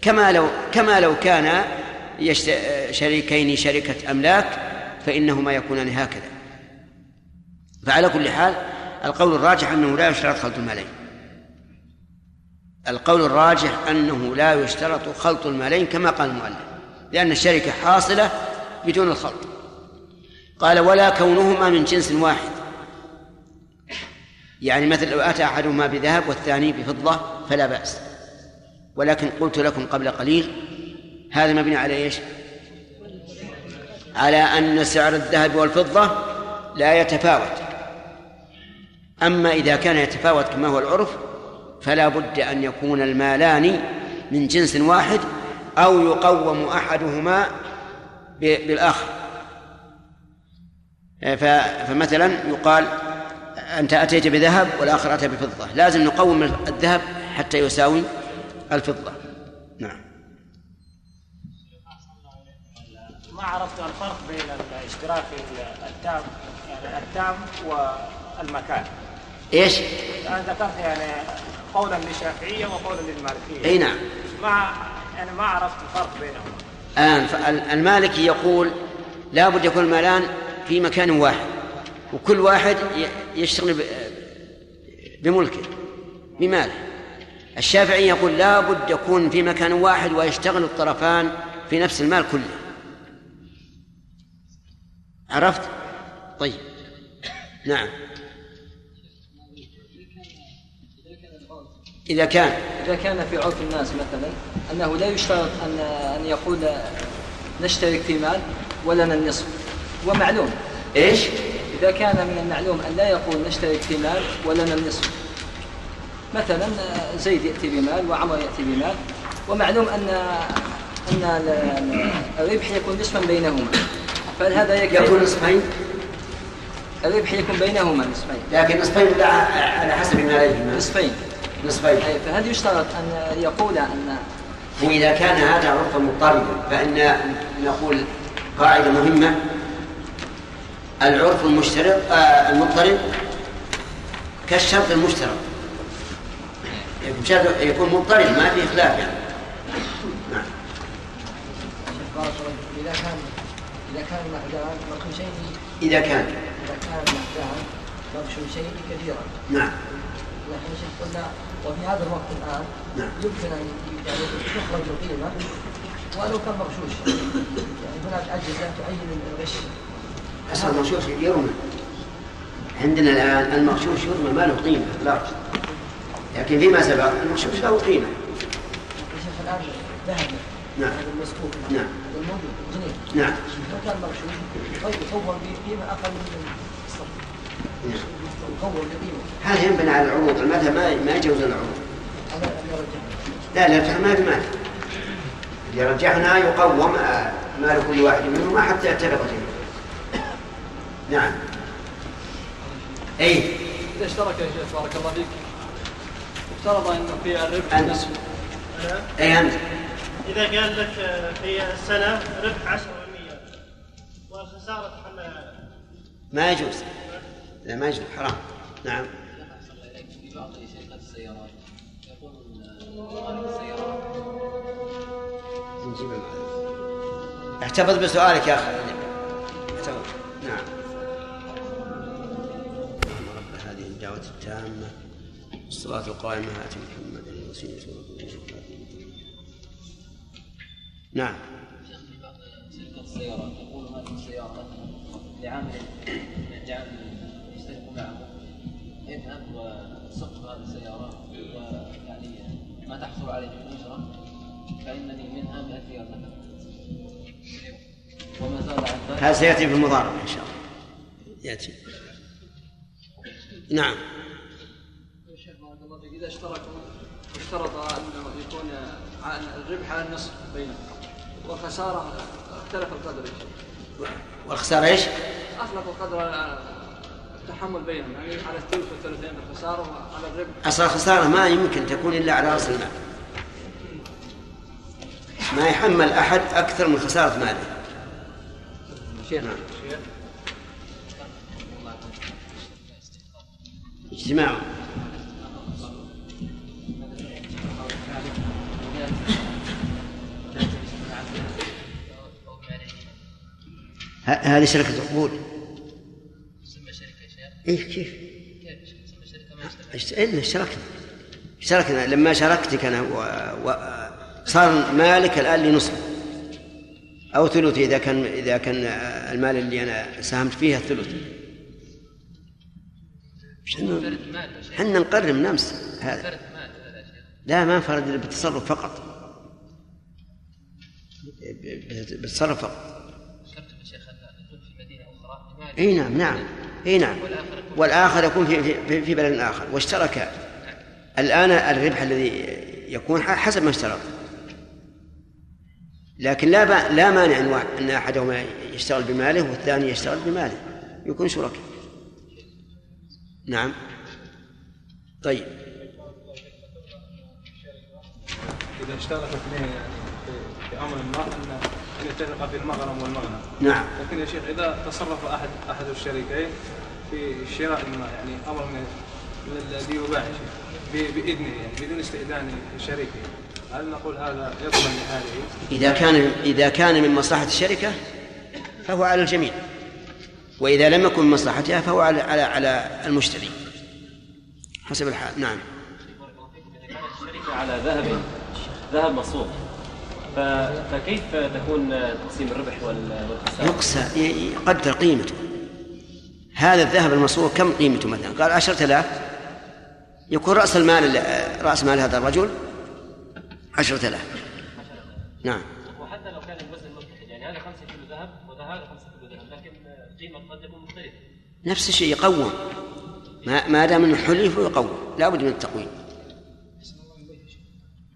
كما لو كما لو كان شريكين شركة أملاك فإنهما يكونان هكذا. فعلى كل حال القول الراجح أنه لا يشترط خلط المالين. القول الراجح أنه لا يشترط خلط المالين كما قال المؤلف لأن الشركة حاصلة بدون الخلط. قال ولا كونهما من جنس واحد. يعني مثل لو أتى أحدهما بذهب والثاني بفضة فلا بأس. ولكن قلت لكم قبل قليل هذا مبني على إيش؟ على أن سعر الذهب والفضة لا يتفاوت. أما إذا كان يتفاوت كما هو العرف فلا بد أن يكون المالان من جنس واحد أو يقوم أحدهما بالآخر. فمثلا يقال أنت أتيت بذهب والآخر أتى بفضة. لازم نقوم الذهب حتى يساوي الفضة. نعم. ما عرفت الفرق بين الاشتراك التام يعني التام والمكان. إيش؟ أنا ذكرت يعني قولا للشافعية وقولا للمالكية. أي نعم. ما يعني ما عرفت الفرق بينهم. فال- المالكي يقول لا بد يكون المالان في مكان واحد وكل واحد ي- يشتغل بملكه بماله. الشافعي يقول لا بد يكون في مكان واحد ويشتغل الطرفان في نفس المال كله. عرفت؟ طيب. نعم. إذا كان. إذا كان في عرف الناس مثلا أنه لا يشترط أن أن يقول نشترك في مال ولنا النصف. ومعلوم. إيش؟ إذا كان من المعلوم أن لا يقول نشترك في مال ولنا النصف مثلا زيد يأتي بمال وعمر يأتي بمال ومعلوم أن أن ال- الربح يكون نصفا بينهما. فهل هذا يكفي؟ يكون نصفين؟ الربح يكون بينهما نصفين. لكن نصفين لا على حسب ماليهما نصفين. نصفين. أي فهل يشترط أن يقول أن وإذا كان هذا عرفا مضطردا فإن نقول قاعدة مهمة العرف المشترك آه المضطرد كالشرط المشترك. يكون مضطرد ما في خلاف يعني. نعم. إذا كان إذا كان مقدار مقشوشين إذا كان. إذا كان مقدار مقشوشين كثيرا. نعم. نحن شيخ قلنا وفي هذا الوقت الآن نعم. يمكن أن يعني تخرج القيمة ولو كان مغشوش. يعني هناك أجهزة تعين الغش. أصلا المغشوش يرمى عندنا الآن المغشوش يرمى ما له قيمة لا لكن فيما سبق المغشوش له قيمة. شيخ الآن ذهب نعم. هذا المسكوك نعم. جنيه نعم. لو كان مغشوش طيب يصور بقيمة أقل من الصرف نعم. يصور بقيمة هذا ينبني على العروض المذهب ما يجوز العروض لا لا ما بمال إذا رجحنا يقوم آه، مال كل واحد منهما حتى يتفق جميعا نعم. أي. إذا اشترك يا شيخ بارك الله فيك. افترض أنه في الربح أنت. أي أنت. إذا قال لك في السنة ربح 10% والخسارة تحمل ما يجوز. لا ما يجوز حرام. نعم. في بعض شركات السيارات يقول غالب السيارات نجيب المعلم. احتفظ بسؤالك يا أخي. والصلاة القائمة آت محمد الوسيلة نعم في بعض شركات السيارات يقول هذه السيارة لعامل لعامل يشترك معه اذهب وسق هذه السيارة ويعني ما تحصل عليه من أجرة فإنني منها 100 ريال مثلا وما زاد عن ذلك هذا سيأتي في المضاربة إن شاء الله. يأتي. نعم. إذا اشتركوا اشترط أنه يكون الربح على النصف بينهم. والخسارة اختلف القدر. يا شيخ والخسارة إيش؟ أطلقوا قدر التحمل بينهم يعني على الثلث والثلثين في الخسارة وعلى الربح. أصل الخسارة ما يمكن تكون إلا على رأس المال. ما يحمل أحد أكثر من خسارة ماله. شيخ. اجتماع ه- هذه شركة عقود. تسمى شركة يا شيخ؟ إيه كيف؟ كيف تسمى شركة ما يشترك اشت- إلا اشتركنا اشتركنا لما شاركتك أنا و... و... صار مالك الآن لنصف. أو ثلث إذا كان إذا كان المال اللي أنا ساهمت فيه الثلث إحنا فرد نقرر من أمس هذا. فرد لا ما انفرد إلا بالتصرف فقط. بالتصرف فقط. إي نعم نعم. إي نعم. والآخر يكون والاخر يكون في في, في بلد آخر. واشترك الآن الربح الذي يكون حسب ما اشترط. لكن لا. لا مانع أن أحدهما يشتغل بماله والثاني يشتغل بماله. يكون شركاء. نعم. طيب. إذا اشترك اثنين يعني في- أمر ما يتفق في المغرم والمغنم نعم. لكن يا شيخ إذا تصرف أحد أحد الشريكين في شراء ما يعني أمر من الذي يباع بإذنه يعني بدون استئذان شريكه هل نقول هذا يضمن لهذه؟ إذا كان إذا كان من مصلحة الشركة فهو على الجميع وإذا لم يكن من مصلحتها فهو على على على المشتري حسب الحال نعم الشركة على ذهب ذهب مصروف. فكيف تكون تقسيم الربح وال- والخسارة؟ يقسى يقدر قيمته. هذا الذهب المصروف كم قيمته مثلا؟ قال عشرة آلاف. يكون رأس المال رأس مال هذا الرجل عشرة آلاف. نعم. وحتى لو كان الوزن متحد يعني هذا 5 كيلو ذهب وهذا 5 كيلو ذهب لكن قيمة قد تكون مختلفة. نفس الشيء يقوم. ما دام إنه حلي فهو يقوم لابد من التقويم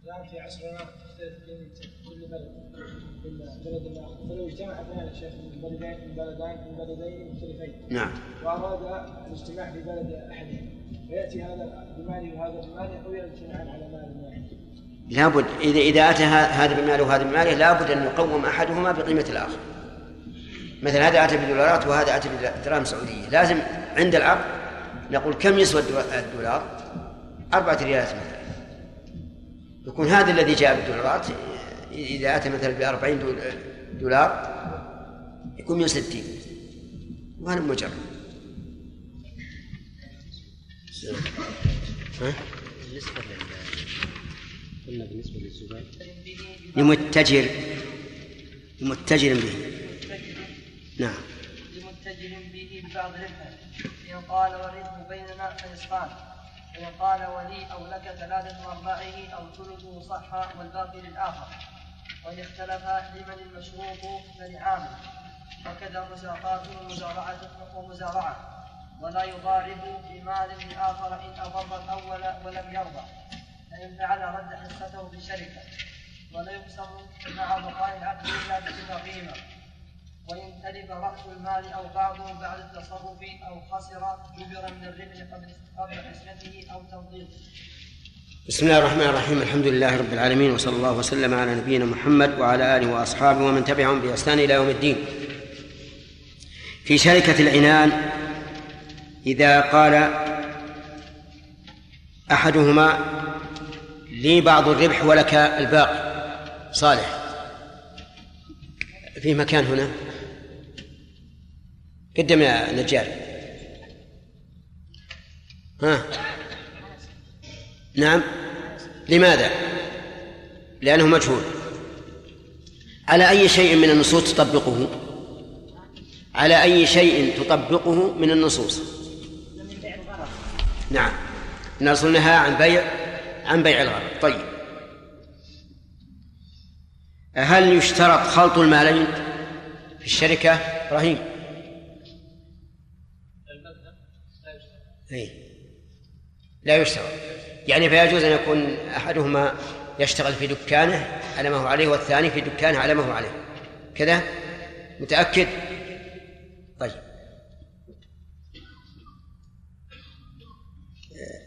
الان في عصرنا تختلف بين كل بلد بين بلد الآخر فلو اجتمع اثنان يا شيخ من بلدين من بلدين من بلدين مختلفين. نعم. وأراد الاجتماع في بلد احدهم فيأتي هذا بماله وهذا بماله أو يجتمعان على مال واحد. لابد اذا إذا أتى ه- هذا بماله وهذا بماله لابد أن يقوم أحدهما بقيمة الآخر. مثلا هذا أتى بدولارات وهذا أتى بدراهم سعودية. لازم عند العقد نقول كم يسوى الدو- الدولار؟ أربعة ريالات مثلا. يكون هذا الذي جاء بالدولارات إذا أتى مثلا بأربعين دولار يكون 160 وهذا مجرد. ها؟ بالنسبة لل قلنا بالنسبة للزبائن لمتجر. لمتجر به. نعم. لمتجر به ببعض ربحه. إن قال والربح بيننا فنصفان وإن قال ولي أو لك ثلاثة أرباعه أو ثلثه صح والباقي للآخر. وإن اختلف لمن المشروط فلعامل وكذا مساقات ومزارعة ومزارعة ولا يضارب بمال لآخر إن أضر الأول ولم يرضى. فإن فعل رد حصته بالشركة ولا يقسم مع بقاء العقد إلا باتفاقهما وإن تلف رأس المال أو بعضه بعد التصرف أو خسر جبر من الربح قبل قبل قسمته أو تنظيمه بسم الله الرحمن الرحيم. الحمد لله رب العالمين وصلى الله وسلم على نبينا محمد وعلى آله وأصحابه ومن تبعهم بإحسان إلى يوم الدين. في شركة العنان إذا قال أحدهما لي بعض الربح ولك الباقي. صالح. في مكان هنا. قدم يا نجار. ها؟ نعم. لماذا؟ لأنه مجهول. على أي شيء من النصوص تطبقه؟ على أي شيء تطبقه من النصوص؟ نعم. النص نهى عن بيع عن بيع الغرض طيب. هل يشترط خلط المالين في الشركة؟ إبراهيم. أي لا يشترط. يعني فيجوز أن يكون أحدهما يشتغل في دكانه على ما هو عليه والثاني في دكانه على ما هو عليه. كذا؟ متأكد؟ طيب.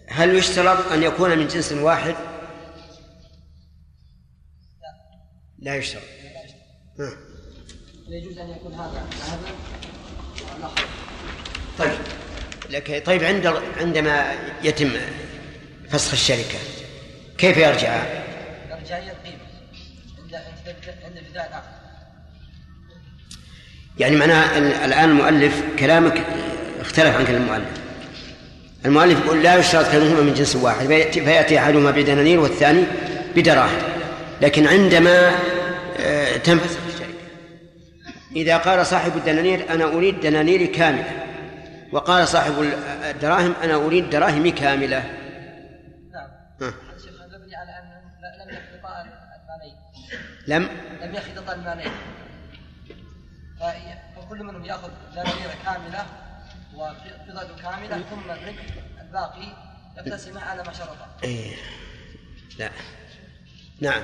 هل يشترط أن يكون من جنس واحد؟ لا. يشترط. ها. يجوز أن يكون هذا والآخر طيب. لك طيب عند عندما يتم فسخ الشركة. كيف يرجع؟ رجعية قيمة عند عند عند بداية العقد يعني معناها ال- الآن المؤلف كلامك اختلف عن كلام المؤلف. المؤلف يقول لا يشترط كونهما من جنس واحد فيأتي, فيأتي أحدهما بدنانير والثاني بدراهم. لكن عندما آه، تنفسخ الشركة. إذا قال صاحب الدنانير أنا أريد دنانيري كاملة وقال صاحب الدراهم أنا أريد دراهمي كاملة. لم لم يخلطا المالين ف- فكل منهم يأخذ دنانير كاملة وفضة كاملة ثم الربح الباقي يقتسم على ما شرط. إيه. لا. نعم.